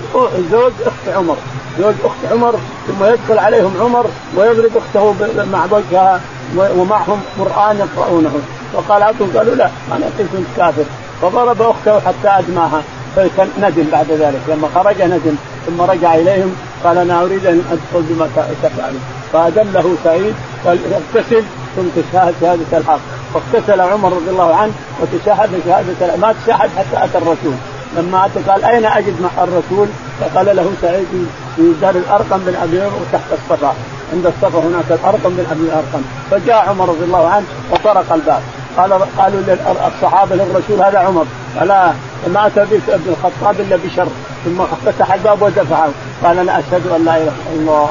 Speaker 2: زوج أخت عمر. زوج أخت عمر ثم يدخل عليهم عمر ويضرب أخته مع وجهها ومعهم قرآن يقرؤونه. فقال اعطوا قالوا لا أنا كنت كافر. فضرب أخته حتى أدماها. فندم بعد ذلك لما خرج ندم ثم رجع إليهم قال أنا أريد أن أدخل بما تفعل. فأدله سعيد قال اغتسل ثم تشاهد شهادة الحق. فاغتسل عمر رضي الله عنه وتشهد شهادة ما تشهد حتى أتى الرسول. لما أتى قال أين أجد مع الرسول؟ فقال له سعيد في دار الأرقم بن أبي تحت الصفا. عند الصفا هناك الأرقم بن أبي الارقم فجاء عمر رضي الله عنه وطرق الباب. قال قالوا الصحابة للرسول هذا عمر. فلا ما اتى ابن الخطاب الا بشر. ثم فتح الباب ودفعه. قال أنا أشهد أن لا إله إلا الله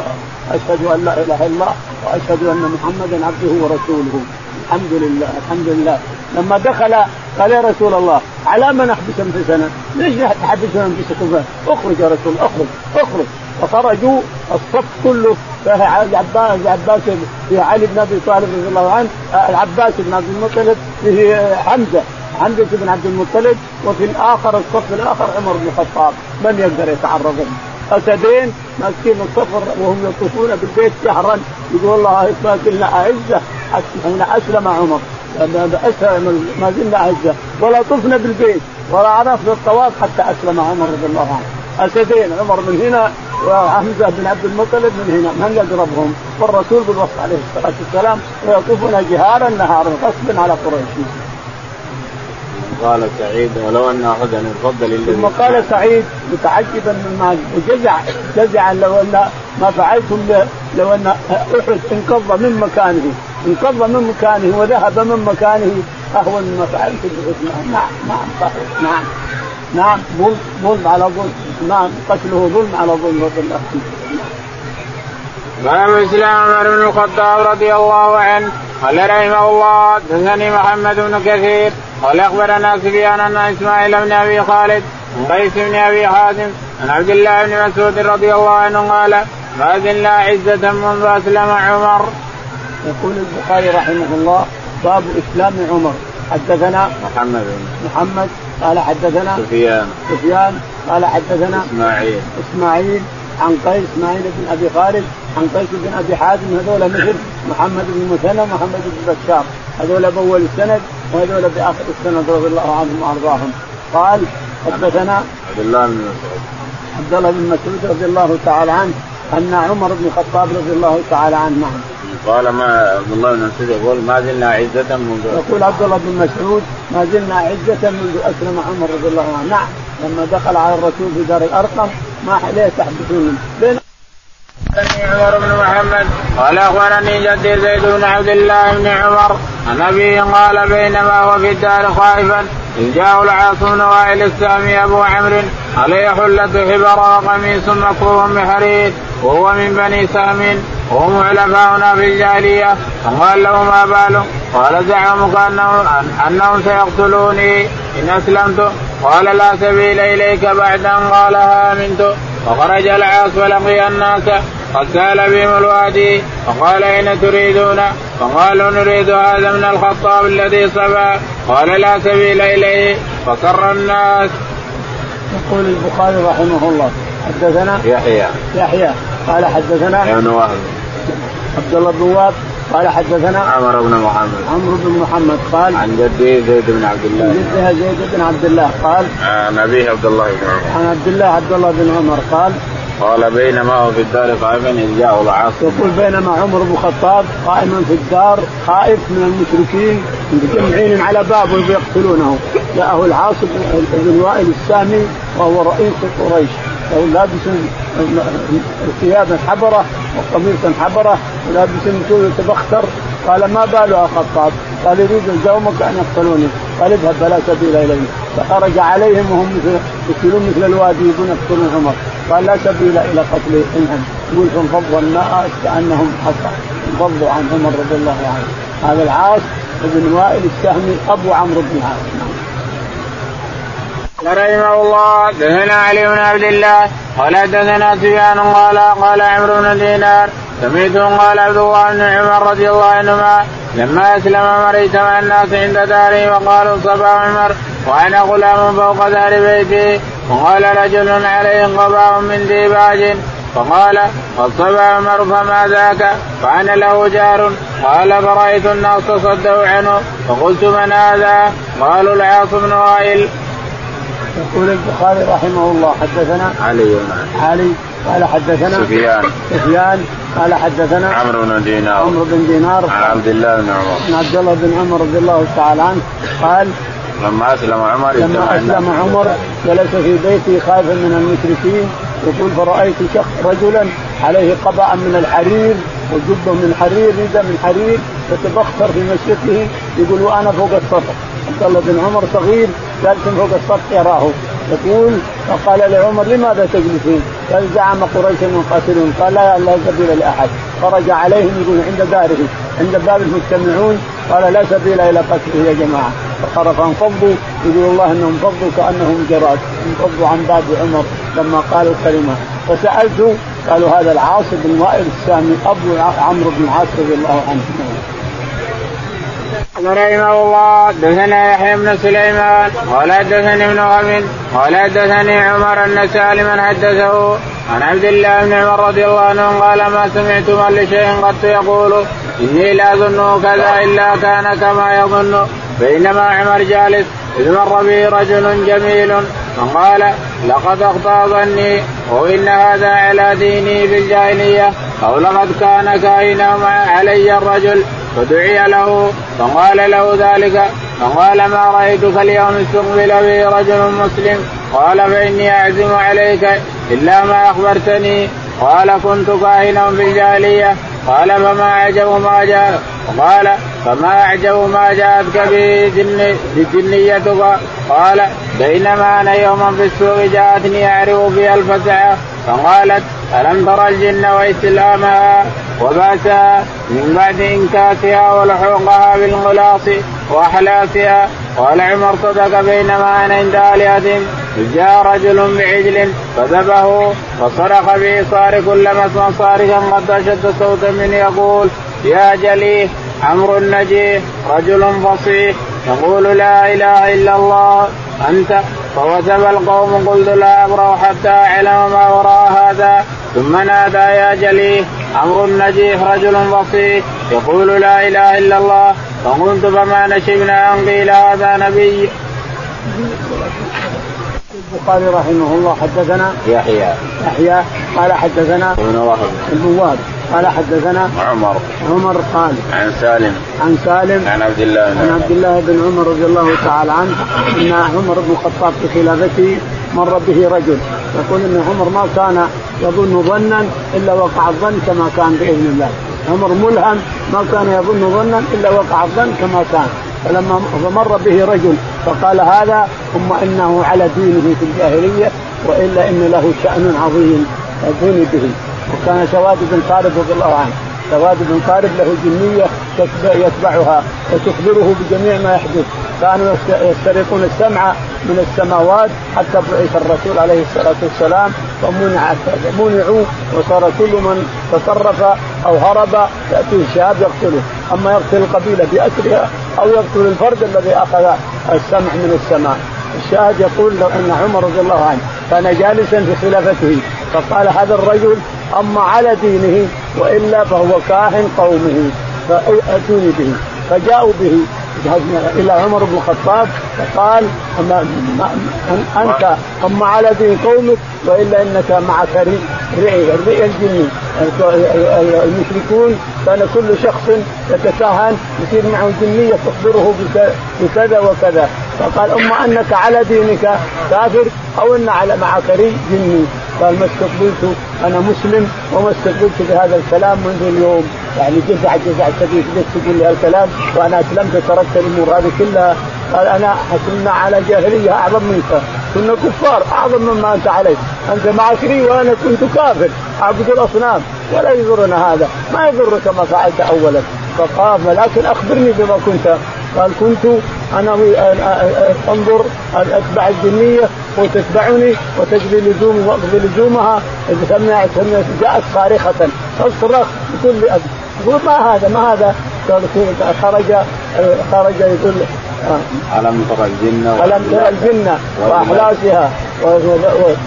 Speaker 2: أشهد أن لا إله إلا الله وأشهد أن محمدا عبده ورسوله. الحمد لله الحمد لله. لما دخل قال يا رسول الله على ما نحبس أنفسنا؟ ليش تحبسون أنفسكم؟ أخرج يا رسول أخرج أخرج. فخرجوا الصف كله العباس العباس علي بن أبي طالب رضي الله عنه العباس بن عبد المطلب فيه حمزه بن عبد المطلب وفي الآخر الصف الآخر عمر بن الخطاب. من يقدر يتعرض أسدين ماسكين الصفر وهم يطوفون بالبيت شهرا. يقول الله إثبات لنا أعزة حين أسلم عمر. ما زلنا أعزة. ولا طفنا بالبيت ولا عرفنا الطواف حتى أسلم عمر رضي الله عنه. أسدين عمر من هنا وحمزه بن عبد المطلب من هنا. من يقربهم والرسول بالوصف عليه الصلاة والسلام. ويطوفون جهارا نهارا غصبا على قريش.
Speaker 1: قال سعيد ولو أن أحدا الذي
Speaker 2: ثم قال سعيد متعجبا مما وجزع جزعا لو أن ما فعلتم لو أن أحد انقض من مكانه. انقض من مكانه وذهب من مكانه أهون مما فعلتم بعثمان نعم نعم صحيح. نعم. نعم ظلم ظلم على ظلم. نعم قتله ظلم على ظلم. رضي
Speaker 1: باب اسلام عمر بن الخطاب رضي الله عنه قال رحمه الله حدثني محمد بن كثير قال أخبرنا سفيان أن إسماعيل بن أبي خالد عن قيس بن أبي حازم عن عبد الله بن مسعود رضي الله عنه قال ما زلنا عزة منذ أسلم عمر.
Speaker 2: يقول البخاري رحمه الله باب إسلام عمر. حدثنا
Speaker 1: محمد
Speaker 2: محمد قال حدثنا
Speaker 1: سفيان.
Speaker 2: سفيان قال حدثنا
Speaker 1: إسماعيل.
Speaker 2: إسماعيل عن قيس اسماعيل بن أبي خالد عن قيس بن أبي حازم هذول مثل محمد بن مثنى ومحمد بن بشار. هذول بأول السند وهذول بآخر السند رضي الله عنهم وأرضاهم. قال حدثنا
Speaker 1: عبد الله بن مسعود.
Speaker 2: عبد الله بن مسعود رضي الله تعالى عنه أن عمر بن الخطاب رضي الله تعالى عنه نعم.
Speaker 1: قال ما عبد الله بن مسعود يقول ما زلنا عزة منذ
Speaker 2: يقول عبد الله بن مسعود ما زلنا عزة منذ أسلم عمر رضي الله عنه. نعم لما دخل على الرسول في دار الأرقم ما ليه تحدثون بين
Speaker 1: عمر بن محمد. قال أخبرني جدي زيد بن عبد الله بن عمر عن ابيه قال بينما هو في الدار خائفا إذ جاءه العاص بن وائل السامي أبو عمرو عليه حلة حبر وقميص مكروه بحرير وهو من بني سام وهم علفاؤنا في الجاهلية فقال له ما باله قال زعمك أنهم, أنهم سيقتلوني إن أسلمت؟ قال لا سبيل إليك بعد أن قالها آمنت. فخرج العاص ولقي الناس قد سال بهم الوادي فقال اين تريدون؟ فقالوا نريد هذا من الخطاب الذي صبا قال لا سبيل إليه فكر الناس.
Speaker 2: يقول البخاري رحمه الله حدثنا
Speaker 1: يحيى.
Speaker 2: يحيى قال حدثنا
Speaker 1: ابن وهب
Speaker 2: عبد الله بن وهب قال حدثنا
Speaker 1: عمر بن محمد.
Speaker 2: عمرو بن محمد قال
Speaker 1: عن جدي زيد بن عبد الله.
Speaker 2: جدها زيد بن عبد الله قال
Speaker 1: عن أبيه عبد الله بن عمر.
Speaker 2: عن عبد الله عبد الله بن عمر قال
Speaker 1: قال بينما هو في الدار قائما إذ جاءه العاص
Speaker 2: يقول بينما عمر بن الخطاب قائما في الدار خائف من المشركين مجتمعين على بابه يقتلونه جاءه العاص بن وائل السامي وهو رئيس قريش. لابس ثيابا حبرة وقميصا حبرة ولابس تبختر قال ما باله خطاب قال يريد قومك أن يقتلوني. قال اذهب فلا سبيل الي فخرج عليهم وهم مثل يقتلون مثل الوادي يبون يقتلون عمر. قال لا سبيل إلى قتل إنهم. يقول فانفضوا الناس كأنهم حصى انفضوا عن عمر رضي الله عنه. هذا العاص بن وائل السهمي أبو عمرو بن عاص
Speaker 1: رحمه الله. دثنا علي بن عبد الله. قال دثنا سفيان قال قال عمرو بن دينار. سمعته قال عبد الله بن عمر رضي الله عنهما لما أسلم مريت مع الناس عند داره وقالوا صبا عمر وأنا غلام فوق دار بيتي. وقال رجل عليه قباء من ديباج. فقال قد صبا عمر فما ذاك؟ فأنا له جار. قال فرأيت الناس تصدوا عنه. فقلت من هذا؟ قالوا العاص بن وائل.
Speaker 2: يقول البخاري رحمه الله حدثنا
Speaker 1: علي
Speaker 2: علي قال حدثنا
Speaker 1: سفيان.
Speaker 2: سفيان قال حدثنا
Speaker 1: عمرو بن دينار.
Speaker 2: عمرو بن دينار.
Speaker 1: عن عبد الله بن عمر.
Speaker 2: عن عبد الله بن عمر رضي الله تعالى عنه قال
Speaker 1: لما أسلم عمر
Speaker 2: لما أسلم عمر جلس في بيته خائفا من المشركين يقول فرأيت شخص رجلا عليه قبعا من الحرير وجبة من حرير رداء من حرير يتبختر في مسجده يقول وأنا فوق السطح. عبد الله بن عمر صغير جالس فوق السطح يراه. يقول فقال لعمر لماذا تجلسون؟ قال زعم قريش من قاتلون قال لا لا سبيل لأحد. خرج عليهم يقول عند داره عند باب المجتمعون. قال لا سبيل إلى قتله يا جماعة. فخرج انفضوا يقول الله أنهم انفضوا كأنهم جراد انفضوا عن باب عمر لما قال الكلمة. فسالت قالوا هذا العاص بن وائل السامي أبو عمرو بن العاص رضي الله عنه.
Speaker 1: رحمه الله. دثنا يحيى بن سليمان. قال حدثني ابن وهب قال حدثني عمر ان سالما حدثه عن عبد الله بن عمر رضي الله عنه قال ما سمعت من لشيء قد يقول إني لا أظنه كذا إلا كان كما يظن. بينما عمر جالس. إذ مر به رجل جميل فقال لقد أخطأ ظني. وإن هذا على ديني بالجاهلية. أو لقد كان كائنا علي الرجل. فدعي له فقال له ذلك فقال ما رأيتك اليوم استقبل به رجل مسلم؟ قال فإني أعزم عليك إلا ما أخبرتني. قال كنت كاهنا بالجاهليه قال فما اعجب ما جاء. قال فما أعجب ما جاءتك به جن جنيتك قال بينما أنا يوما في السوق جاءتني أعرف بها الفزع. فقالت ألم ترى الجن وإسلامها وبأسها من بعد إنكاسها ولحوقها بالغلاص وأحلاسها. قال عمر صدق بينما أنا عند آلهتهم جاء رجل بعجل فذبه فصرخ بإصار كلما اسمع صارخا قد أشد صوتا من يقول يا جليه عمرو النجيه رجل فصيح يقول لا إله إلا الله أنت. فوثب القوم قلت لا أبرأ حتى أعلم ما وراء هذا. ثم نادى يا جليه عمرو النجيح رجل بسيط يقول لا إله إلا الله. فقلت فما نشبنا أن قيل هذا نبي.
Speaker 2: البخاري رحمه الله حدثنا
Speaker 1: يحيى.
Speaker 2: يحيى قال حدثنا
Speaker 1: ابن وهب.
Speaker 2: ابن وهب. قال حدثنا
Speaker 1: عمر.
Speaker 2: عمر قال
Speaker 1: عن سالم.
Speaker 2: عن سالم
Speaker 1: عن عبد الله
Speaker 2: عن عبد الله بن عمر رضي الله تعالى عنه إن عمر بن الخطاب في خلافته مر به رجل. يقول إن عمر ما كان يظن ظنا إلا وقع الظن كما كان بإذن الله. عمر ملهم ما كان يظن ظنا إلا وقع الظن كما كان. فلما فمر به رجل فقال هذا ثم إنه على دينه في الجاهلية وإلا إن له شأن عظيم. يدين به. وكان سواد بن طارق رضي الله عنه. سواد بن طارق له جنية يتبعها وتخبره بجميع ما يحدث. كانوا يسترقون السمع من السماوات حتى بعث الرسول عليه الصلاة والسلام فمنع منعوا وصار كل من تصرف أو هرب ياتيه شهاب يقتله. أما يقتل القبيلة باسرها أو يقتل الفرد الذي أخذ السمع من السماء. الشاهد يقول لو أن عمر رضي الله عنه كان جالسا في خلافته فقال هذا الرجل أما على دينه وإلا فهو كاهن قومه فأتوني به فجاءوا به إلى عمر بن الخطاب فقال أنت اما على دين قومك وإلا إنك معك رئي الرئي الجني المشركون كان كل شخص يتكهن يصير معه جنية تخبره بكذا وكذا. فقال أما أنك على دينك كافر أو إن على معك رئي جني. قال ما استقبلت أنا مسلم وما استقبلت بهذا الكلام منذ اليوم. يعني جزع جزع شديد ليش تقول لي هالكلام وأنا أسلمت تركت الأمور هذه كلها قال أنا كنا على جاهليه أعظم منك. كنا كفار أعظم مما أنت عليه. أنت معشري وأنا كنت كافر. أعبد الأصنام. ولا يضرنا هذا. ما يضرك ما فعلت اولا. فقال لكن أخبرني بما كنت. قال كنت أنا أنظر أتبع الجنية وتتبعني وتجري وأقضي لزومها. سمعت جاءت صارخة. تصرخ بكل يقول ما هذا ما هذا قال خرج خرج يقول
Speaker 1: ألم ترى الجنة
Speaker 2: ألم ترى الجنة وأحلاسها؟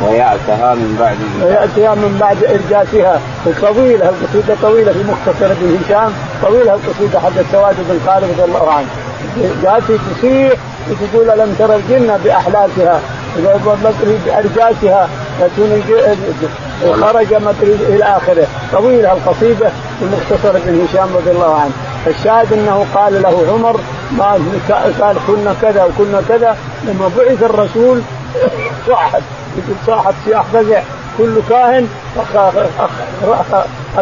Speaker 1: ويأتها من بعد
Speaker 2: ويأتها من بعد إرجاسها. طويلة القصيدة طويلة في مختصر بن هشام طويلة القصيدة حق السواد بن خالد رضي الله عنه. جاتي تصيح وتقول ألم ترى الجنة بأحلاسها بأرجاسها. خرج مدري إلى آخره. طويلة القصيدة في مختصر بن هشام رضي الله عنه. الشاهد أنه قال له عمر ما قال كنا كذا وكنا كذا. لما بعث الرسول صاحت يقول صاحت سياح فزع كل كاهن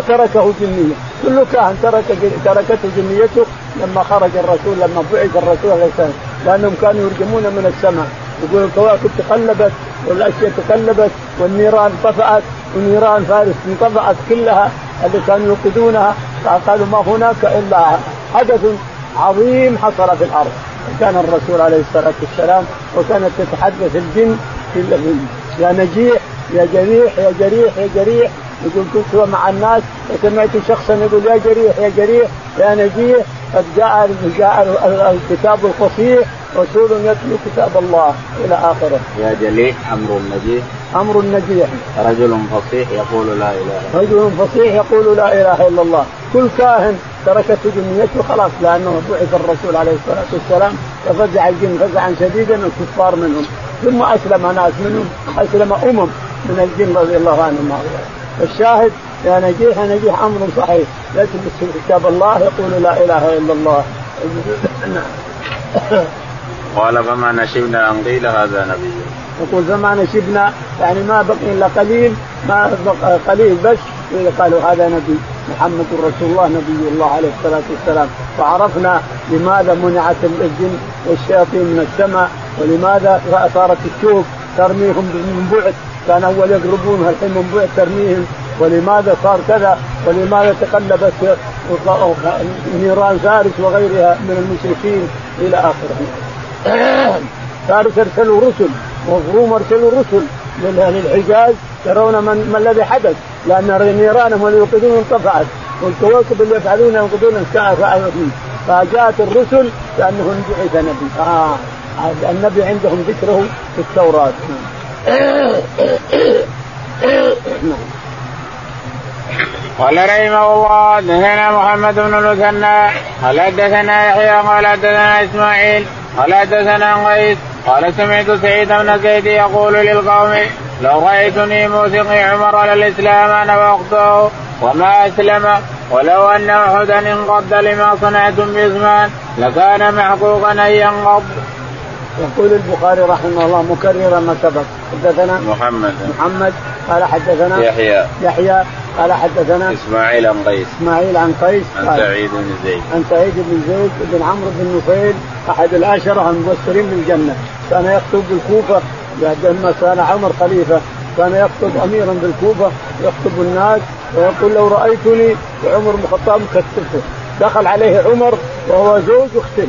Speaker 2: تركه جنية. كل كاهن ترك تركته جنيته لما خرج الرسول لما بعث الرسول عليه السلام. لأنهم كانوا يرجمون من السماء. يقول الكواكب تقلبت والأشياء تقلبت والنيران طفأت ونيران فارس انطفأت كلها اللي كانوا يوقدونها قالوا ما هناك إلا حدث عظيم حصل في الأرض. كان الرسول عليه الصلاة والسلام وكانت تتحدث الجن يا نجيح يا جريح يا جريح يا جريح. يقول كنت مع الناس وسمعت شخصا يقول يا جريح يا جريح يا نجيح قد جاء جاء الكتاب الفصيح رسول يتلو كتاب الله إلى آخره.
Speaker 1: يا جليح أمر النجيح
Speaker 2: أمر النجيح
Speaker 1: رجل فصيح يقول لا إله
Speaker 2: إلا رجل فصيح يقول لا إله إلا الله. كل كاهن تركته جنيته خلاص لأنه بعث الرسول عليه الصلاة والسلام ففزع الجن فزعا شديدا الكفار منهم. ثم أسلم ناس منهم أسلم أمم من الجن رضي الله عنهم. الشاهد يا نجيح نجيح أمر صحيح. يتلو كتاب الله يقول لا إله إلا الله.
Speaker 1: قال فما نشبنا أن قيل هذا نبي.
Speaker 2: يقول فما نشبنا يعني ما بقي إلا قليل ما بقى قليل بس قالوا هذا نبي. محمد رسول الله نبي الله عليه الصلاة والسلام. وعرفنا لماذا منعت الجن والشياطين من السماء ولماذا صارت الشوك. ترميهم من بعد. كان أول يقربون الحين من ترميهم ولماذا صار كذا؟ ولماذا تقلبت نيران فارس وغيرها من المشركين إلى آخره؟ فارس أرسلوا رسل وروم أرسلوا رسل للحجاز ترون من ما الذي حدث لأن نيرانهم اللي يوقدون انطفأت والكواكب اللي يفعلون يوقدون فعلوا فيه فجاءت الرسل كانه بعث نبي. آه النبي عندهم ذكره في التوراة.
Speaker 1: قال رحمه الله دثنا محمد بن المثنى قال حدثنا يحيى قال حدثنا إسماعيل قال حدثنا قيس قال سمعت سعيد بن زيد يقول للقوم لو رأيتني موثقي عمر على الإسلام أنا وأخته وما أسلم ولو أن أحدا انقض لما صنعتم بعثمان لكان محقوقا أن ينقض.
Speaker 2: يقول البخاري رحمه الله مكررا ما سبق. حدثنا
Speaker 1: محمد.
Speaker 2: محمد قال حدثنا
Speaker 1: يحيى.
Speaker 2: يحيى قال حدثنا
Speaker 1: إسماعيل عن قيس.
Speaker 2: إسماعيل عن قيس
Speaker 1: عن سعيد بن زيد.
Speaker 2: عن سعيد بن زيد بن عمرو بن نفيل أحد العشرة المبشرين بالجنه كان يخطب بالكوفة لما كان عمر خليفة كان يخطب أميرا بالكوفة يخطب الناس ويقول لو رأيتني وعمر بن الخطاب كتبته دخل عليه عمر وهو زوج أخته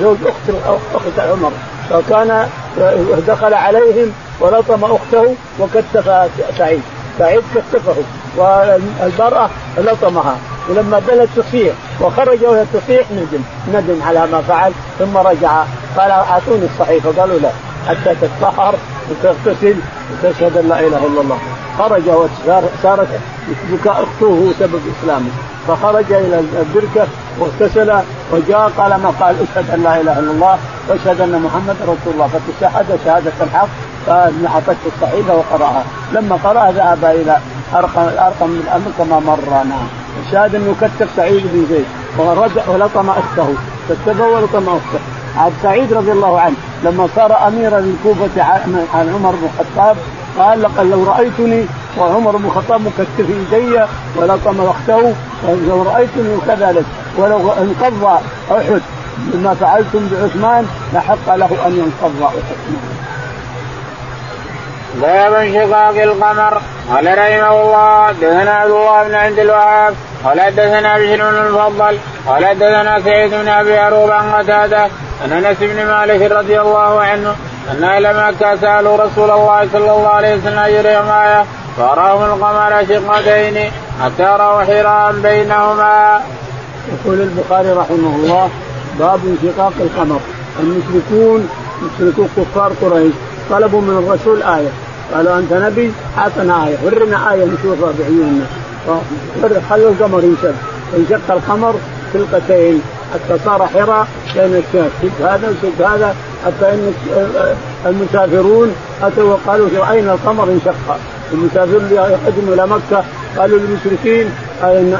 Speaker 2: زوج أخت اخت عمر. فكان دخل عليهم ولطم أخته وكتف سعيد. سعيد كتفه والمرأة لطمها ولما بلت تصيح وخرج وهي تصيح ندم ندم على ما فعل ثم رجع. قال أعطوني الصحيفه قالوا لا حتى تتطهر وتغتسل وتشهد أن لا إله إلا الله. خرج وصارت بكاء أخته سبب إسلامه. فخرج إلى البركة واغتسل وجاء قال ما قال أشهد أن لا إله إلا الله وأشهد أن محمد رسول الله. فتشهد شهادة الحق فاعطته الصحيفه وقرأها. لما قرأها ذهب إلى ارقم أرقم من الامر كما مر نعم الشاهد أنه كتب سعيد بن زيد. ورجع ولطم أخته. كتبه ولطم أخته. عبد سعيد رضي الله عنه لما صار اميرا للكوفه عن عمر بن الخطاب قال لقد لو رأيتني وعمر بن الخطاب مكتف يدي ولطم اخته لو رأيتني كذلك ولو انقض أحد مما فعلتم بعثمان لحق له أن ينقض أحد.
Speaker 1: باب انشقاق القمر. قال رحمه الله دثنا عبد الله بن عبد الوهاب قال حدثنا بشر بن المفضل قال حدثنا سعيد بن أبي عروبة عن قتادة عن انس بن مالك رضي الله عنه أن مكة سألوا رسول الله صلى الله عليه وسلم يريهم إيه فاراهم القمر شقتين حتى رأوا حراء بينهما.
Speaker 2: يقول البخاري رحمه الله باب انشقاق القمر. المشركون مشركو كفار قريش. طلبوا من الرسول آية. قالوا أنت نبي؟ أعطنا آية. ورنا آية نشوفها بعيوننا. خلوا القمر ينشق انشق القمر خلقتين حتى صار حراء بين الشاك شق هذا وشق هذا حتى إن المسافرون أتوا وقالوا راينا القمر انشق. المسافرون اللي يقدموا إلى مكة قالوا للمشركين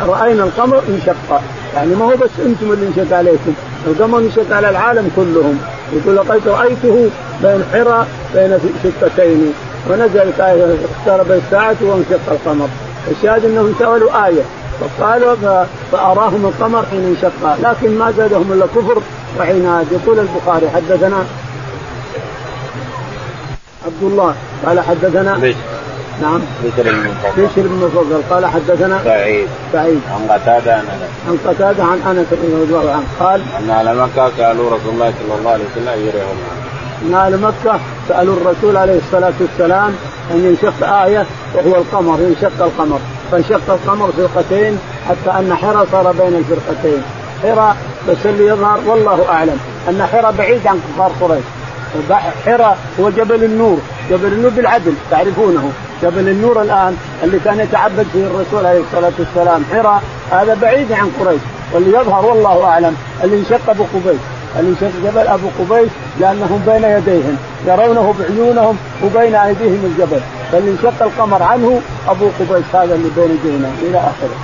Speaker 2: رأينا القمر انشق. يعني ما هو بس أنتم اللي انشق عليكم القمر انشق على العالم كلهم. يقول لقد رأيته بين حرى بين شقتين. ونزلت آية اقترب الساعة وانشق القمر. الشاهد أنهم سألوا آية. فقالوا فأراهم القمر حين انشق. لكن ما زادهم إلا كفر وعناد يقول البخاري حدثنا عبد الله قال حدثنا
Speaker 1: بشر
Speaker 2: نعم.
Speaker 1: بشر بن
Speaker 2: بشر بن المفضل قال حدثنا
Speaker 1: سعيد.
Speaker 2: سعيد.
Speaker 1: عن قتادة عن أنس.
Speaker 2: عن قتادة عن أنس رضي الله عنه. قال
Speaker 1: أن أهل مكة سالوا رسول الله صلى الله عليه وسلم يريهم.
Speaker 2: أن أهل مكة سألوا الرسول عليه الصلاة والسلام أن ينشق آية وهو القمر ينشق القمر. فانشق القمر فرقتين حتى أن حرى صار بين الفرقتين. حرى بس اللي يظهر والله أعلم أن حرى بعيد عن كفار قريش. حرى هو جبل النور جبل النور بالعدل تعرفونه. جبل النور الآن اللي كان يتعبد فيه الرسول عليه الصلاة والسلام. حرى هذا بعيد عن قريش. واللي يظهر والله أعلم اللي انشق أبو قبيس. اللي انشق الجبل أبو قبيس لأنهم بين يديهم يرونه بعيونهم وبين أيديهم الجبل. فاللي انشق القمر عنه أبو قبيس هذا اللي بين يدينا إلى آخره.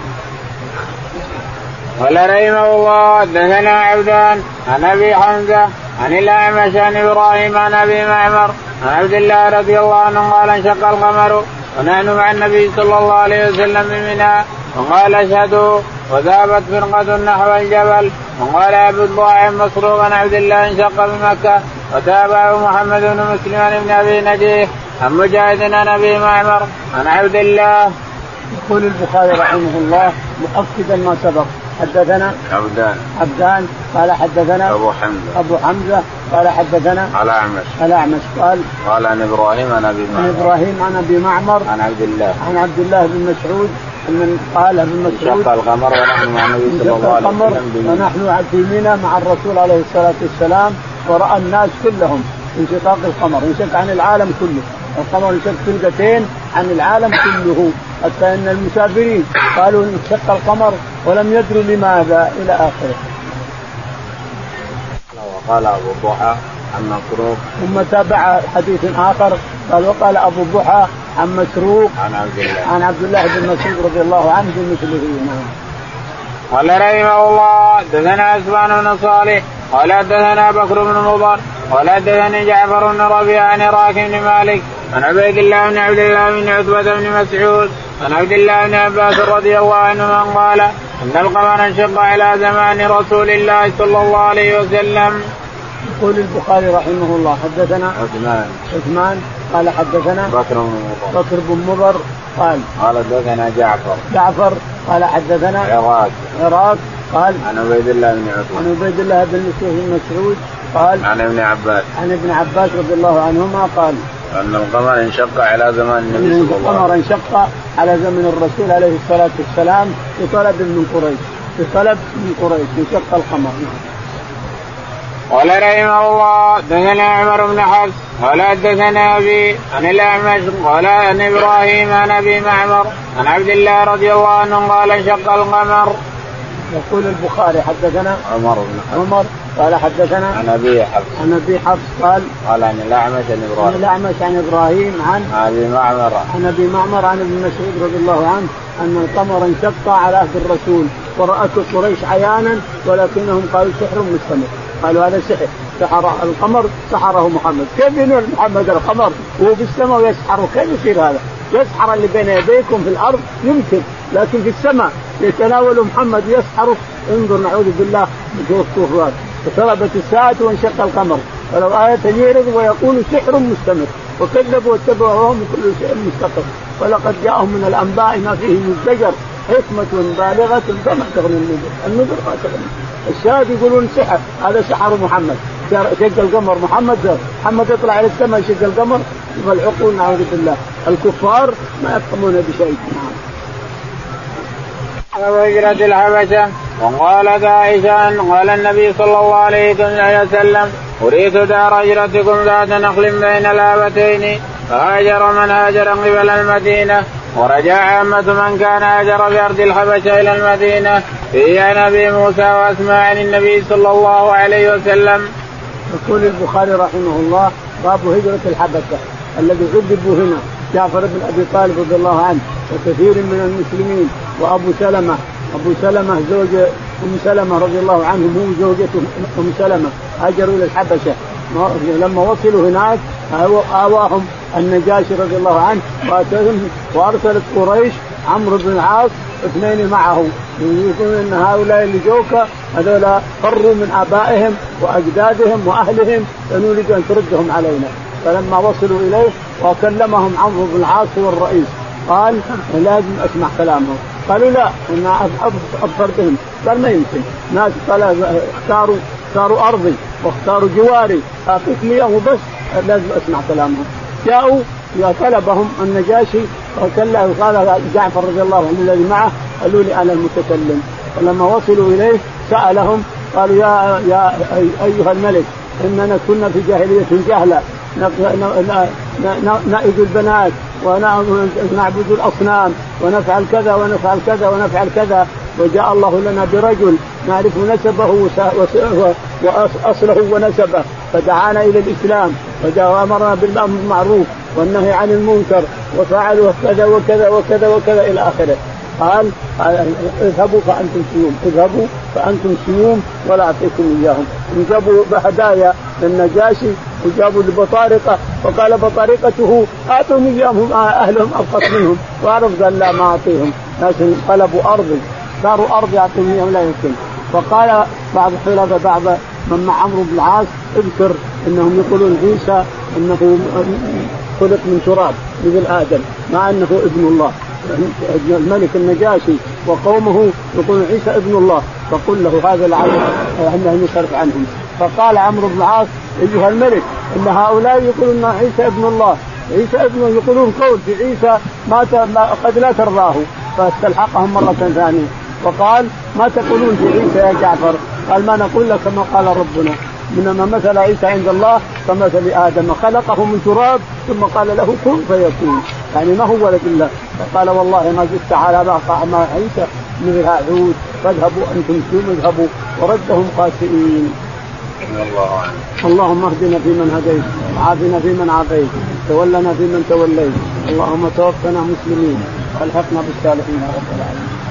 Speaker 1: قال رحمه الله دثنا عبدان عن أبي حمزة عن الأعمش عن إبراهيم عن أبي معمر عن عبد الله رضي الله عنه قال انشق القمر ونحن مع النبي صلى الله عليه وسلم بمنى وقال اشهدوا وذهبت فرقة نحو الجبل. وقال أبو الضاع مسروق عن عبد الله انشق بمكة. وتابعه محمد بن مسلم بن أبي نجيح. عن مجاهد عن ابي معمر عن عبد الله.
Speaker 2: يقول البخاري رحمه الله مؤكدا ما سبق. حدثنا
Speaker 1: عبدان.
Speaker 2: عبدان قال حدثنا
Speaker 1: أبو حمزة.
Speaker 2: أبو حمزة قال حدثنا
Speaker 1: الاعمش
Speaker 2: الاعمش قال
Speaker 1: قال عن إبراهيم عن أبي معمر.
Speaker 2: عن إبراهيم عن أبي معمر.
Speaker 1: عن عبد الله.
Speaker 2: عن عبد الله بن مسعود. من قال ابن مسعود.
Speaker 1: شق القمر ونحن مع النبي صلى الله عليه وسلم
Speaker 2: ونحن في منى مع الرسول عليه الصلاة والسلام ورأى الناس كلهم انشقاق القمر انشق عن العالم كله. القمر انشق فرقتين عن العالم كله حتى إن المسافرين قالوا انشق القمر ولم يدروا لماذا إلى آخره.
Speaker 1: وقال أبو الضحى عن مسروق
Speaker 2: ثم تابع حديث آخر قال وقال أبو الضحى عن مسروق
Speaker 1: عن عبد الله
Speaker 2: عن عبد الله بن مسعود رضي الله عنه بمثله نعم.
Speaker 1: قال رحمه الله دثنا عثمان بن صالح قال حدثنا بكر بن مضر قال حدثني جعفر بن ربيعة عن راكب بن مالك عن عبيد الله بن عبد الله بن عتبة بن مسعود عن عبد الله بن عباس رضي الله عنهما قال إن القمر انشق على زمان رسول الله صلى الله عليه وسلم.
Speaker 2: يقول البخاري رحمه الله حدثنا
Speaker 1: عثمان.
Speaker 2: عثمان قال حدثنا
Speaker 1: بكر بن مضر
Speaker 2: بكر بن مضر قال
Speaker 1: قال حدثنا جعفر.
Speaker 2: جعفر قال حدثنا
Speaker 1: عراق
Speaker 2: عراق قال
Speaker 1: عن عبيد الله بن عتبة.
Speaker 2: عن عبيد الله بن مسعود قال
Speaker 1: عن ابن عباس.
Speaker 2: عن ابن عباس رضي الله عنهما قال
Speaker 1: أن القمر انشق على زمان النبي صلى الله عليه وسلم.
Speaker 2: القمر انشق على زمن الرسول عليه الصلاة والسلام بطلب من قريش بطلب من قريش انشق القمر.
Speaker 1: قال رحمه الله دثنا عمر بن حفص قال حدثنا أبي عن الأعمش قال عن إبراهيم عن أبي معمر عن عبد الله رضي الله عنه قال انشق القمر.
Speaker 2: يقول البخاري حدثنا
Speaker 1: عمر بن حفص.
Speaker 2: عمر قال حدثنا
Speaker 1: عن أبي حفص.
Speaker 2: عن أبي حفص قال
Speaker 1: قال عن الأعمش عن
Speaker 2: عن
Speaker 1: إبراهيم
Speaker 2: الأعمش عن إبراهيم عن
Speaker 1: عن أبي معمر.
Speaker 2: عن أبي معمر عن ابن مسعود رضي الله عنه أن القمر انشق على عهد الرسول ورأته قريش عيانا ولكنهم قالوا سحر مستمر. قالوا هذا سحر. سحر القمر سحره محمد. كيف ينول محمد القمر؟ وهو في السماء ويسحره كيف يصير هذا؟ يسحر اللي بين يديكم في الأرض يمكن لكن في السماء يتناول محمد يسحره انظر نعوذ بالله من الكفار اقتربت الساعة وانشق القمر. ولو آية يعرض ويقول سحر مستمر. وكذبوا واتبعوا وهم كل شيء مستقر. ولقد جاءهم من الأنباء ما فيه مزدجر. حكمة بالغة فما تغني النذر، النذر ما تغني. الشاهد يقولون سحر، هذا سحر محمد، شق القمر. محمد زر. محمد يطلع إلى السماء يشق القمر. والعقول نعوذ بالله، الكفار ما يفهمون بشيء. نعم.
Speaker 1: وهجرة الحبشة وقالت عائشة قال النبي صلى الله عليه وسلم أريد دار هجرتكم ذات نخل بين الآبتين فهاجر من هاجر قبل المدينة ورجع عامة من كان هاجر في أرض الحبشة إلى المدينة في عن أبي موسى وأسماء عن النبي صلى الله عليه وسلم.
Speaker 2: يقول البخاري رحمه الله باب هجرة الحبشة الذي عذبوا هنا جعفر بن أبي طالب رضي الله عنه وكثير من المسلمين وأبو سلمة. أبو سلمة زوج أم سلمة رضي الله عنه هو زوجته أم سلمة. هاجروا إلى الحبشة. لما وصلوا هناك آواهم النجاشي رضي الله عنه واتهم وأرسلت قريش عمرو بن العاص اثنين معه يقولون إن هؤلاء اللي جوك هذول فروا من آبائهم وأجدادهم وأهلهم فنريد أن تردهم علينا. فلما وصلوا إليه وكلمهم عمرو بن العاص هو الرئيس قال لازم أسمع كلامهم. قالوا لا أنا أبصر بهم. قال ما يمكن. ناس قال اختاروا اختاروا أرضي واختاروا جواري. أعطيك لي وبس لازم أسمع كلامهم. جاءوا طلبهم النجاشي وكله قال جعفر رضي الله عنه الذي معه قالوا لي أنا المتكلم. فلما وصلوا إليه سألهم قالوا يا يا أيها الملك إننا كنا في جاهلية جهلة. نائد البنات ونعبد الأصنام ونفعل كذا ونفعل كذا ونفعل كذا. وجاء الله لنا برجل نعرف نسبه واصله ونسبه. فدعانا إلى الإسلام وأمرنا بالامر بالمعروف والنهي عن المنكر وفعلوا كذا وكذا وكذا وكذا إلى آخره. قال اذهبوا فأنتم سيوم. اذهبوا فأنتم سيوم ولا أعطيكم إياهم. جابوا هدايا للنجاشي وجابوا البطارقه وقال بطارقته أعطهم إياهم أهلهم ابخس منهم. وعرف قال لا ما أعطيهم. ناس طلبوا أرض صاروا أرض يعطيهم إياهم لا يمكن. فقال بعض حلفاء بعض من مع عمرو بن العاص اذكر إنهم يقولون عيسى إنه خلق من تراب مثل آدم مع إنه ابن الله. الملك النجاشي وقومه يقولون عيسى ابن الله فقل له هذا العدد أنه يصرف عنهم فقال عمرو بن العاص أيها الملك إن هؤلاء يقولون عيسى ابن الله. عيسى ابن يقولون قول في عيسى ما قد لا ترضاه فاستلحقهم مرة ثانية. وقال ما تقولون في عيسى يا جعفر؟ قال ما نقول لك كما قال ربنا. إنما مثل عيسى عند الله كمثل آدم خلقه من تراب ثم قال له كن فيكون. يعني ما هو ولد الله. فقال والله ما زدت على مع عيسى مثل عود فاذهبوا أنتم اذهبوا وردهم خاسئين. الله اللهم اهدنا فيمن هديت وعافنا فيمن عافيت تولنا فيمن توليت. اللهم توفنا مسلمين. والحقنا بالصالحين يا رب العالمين.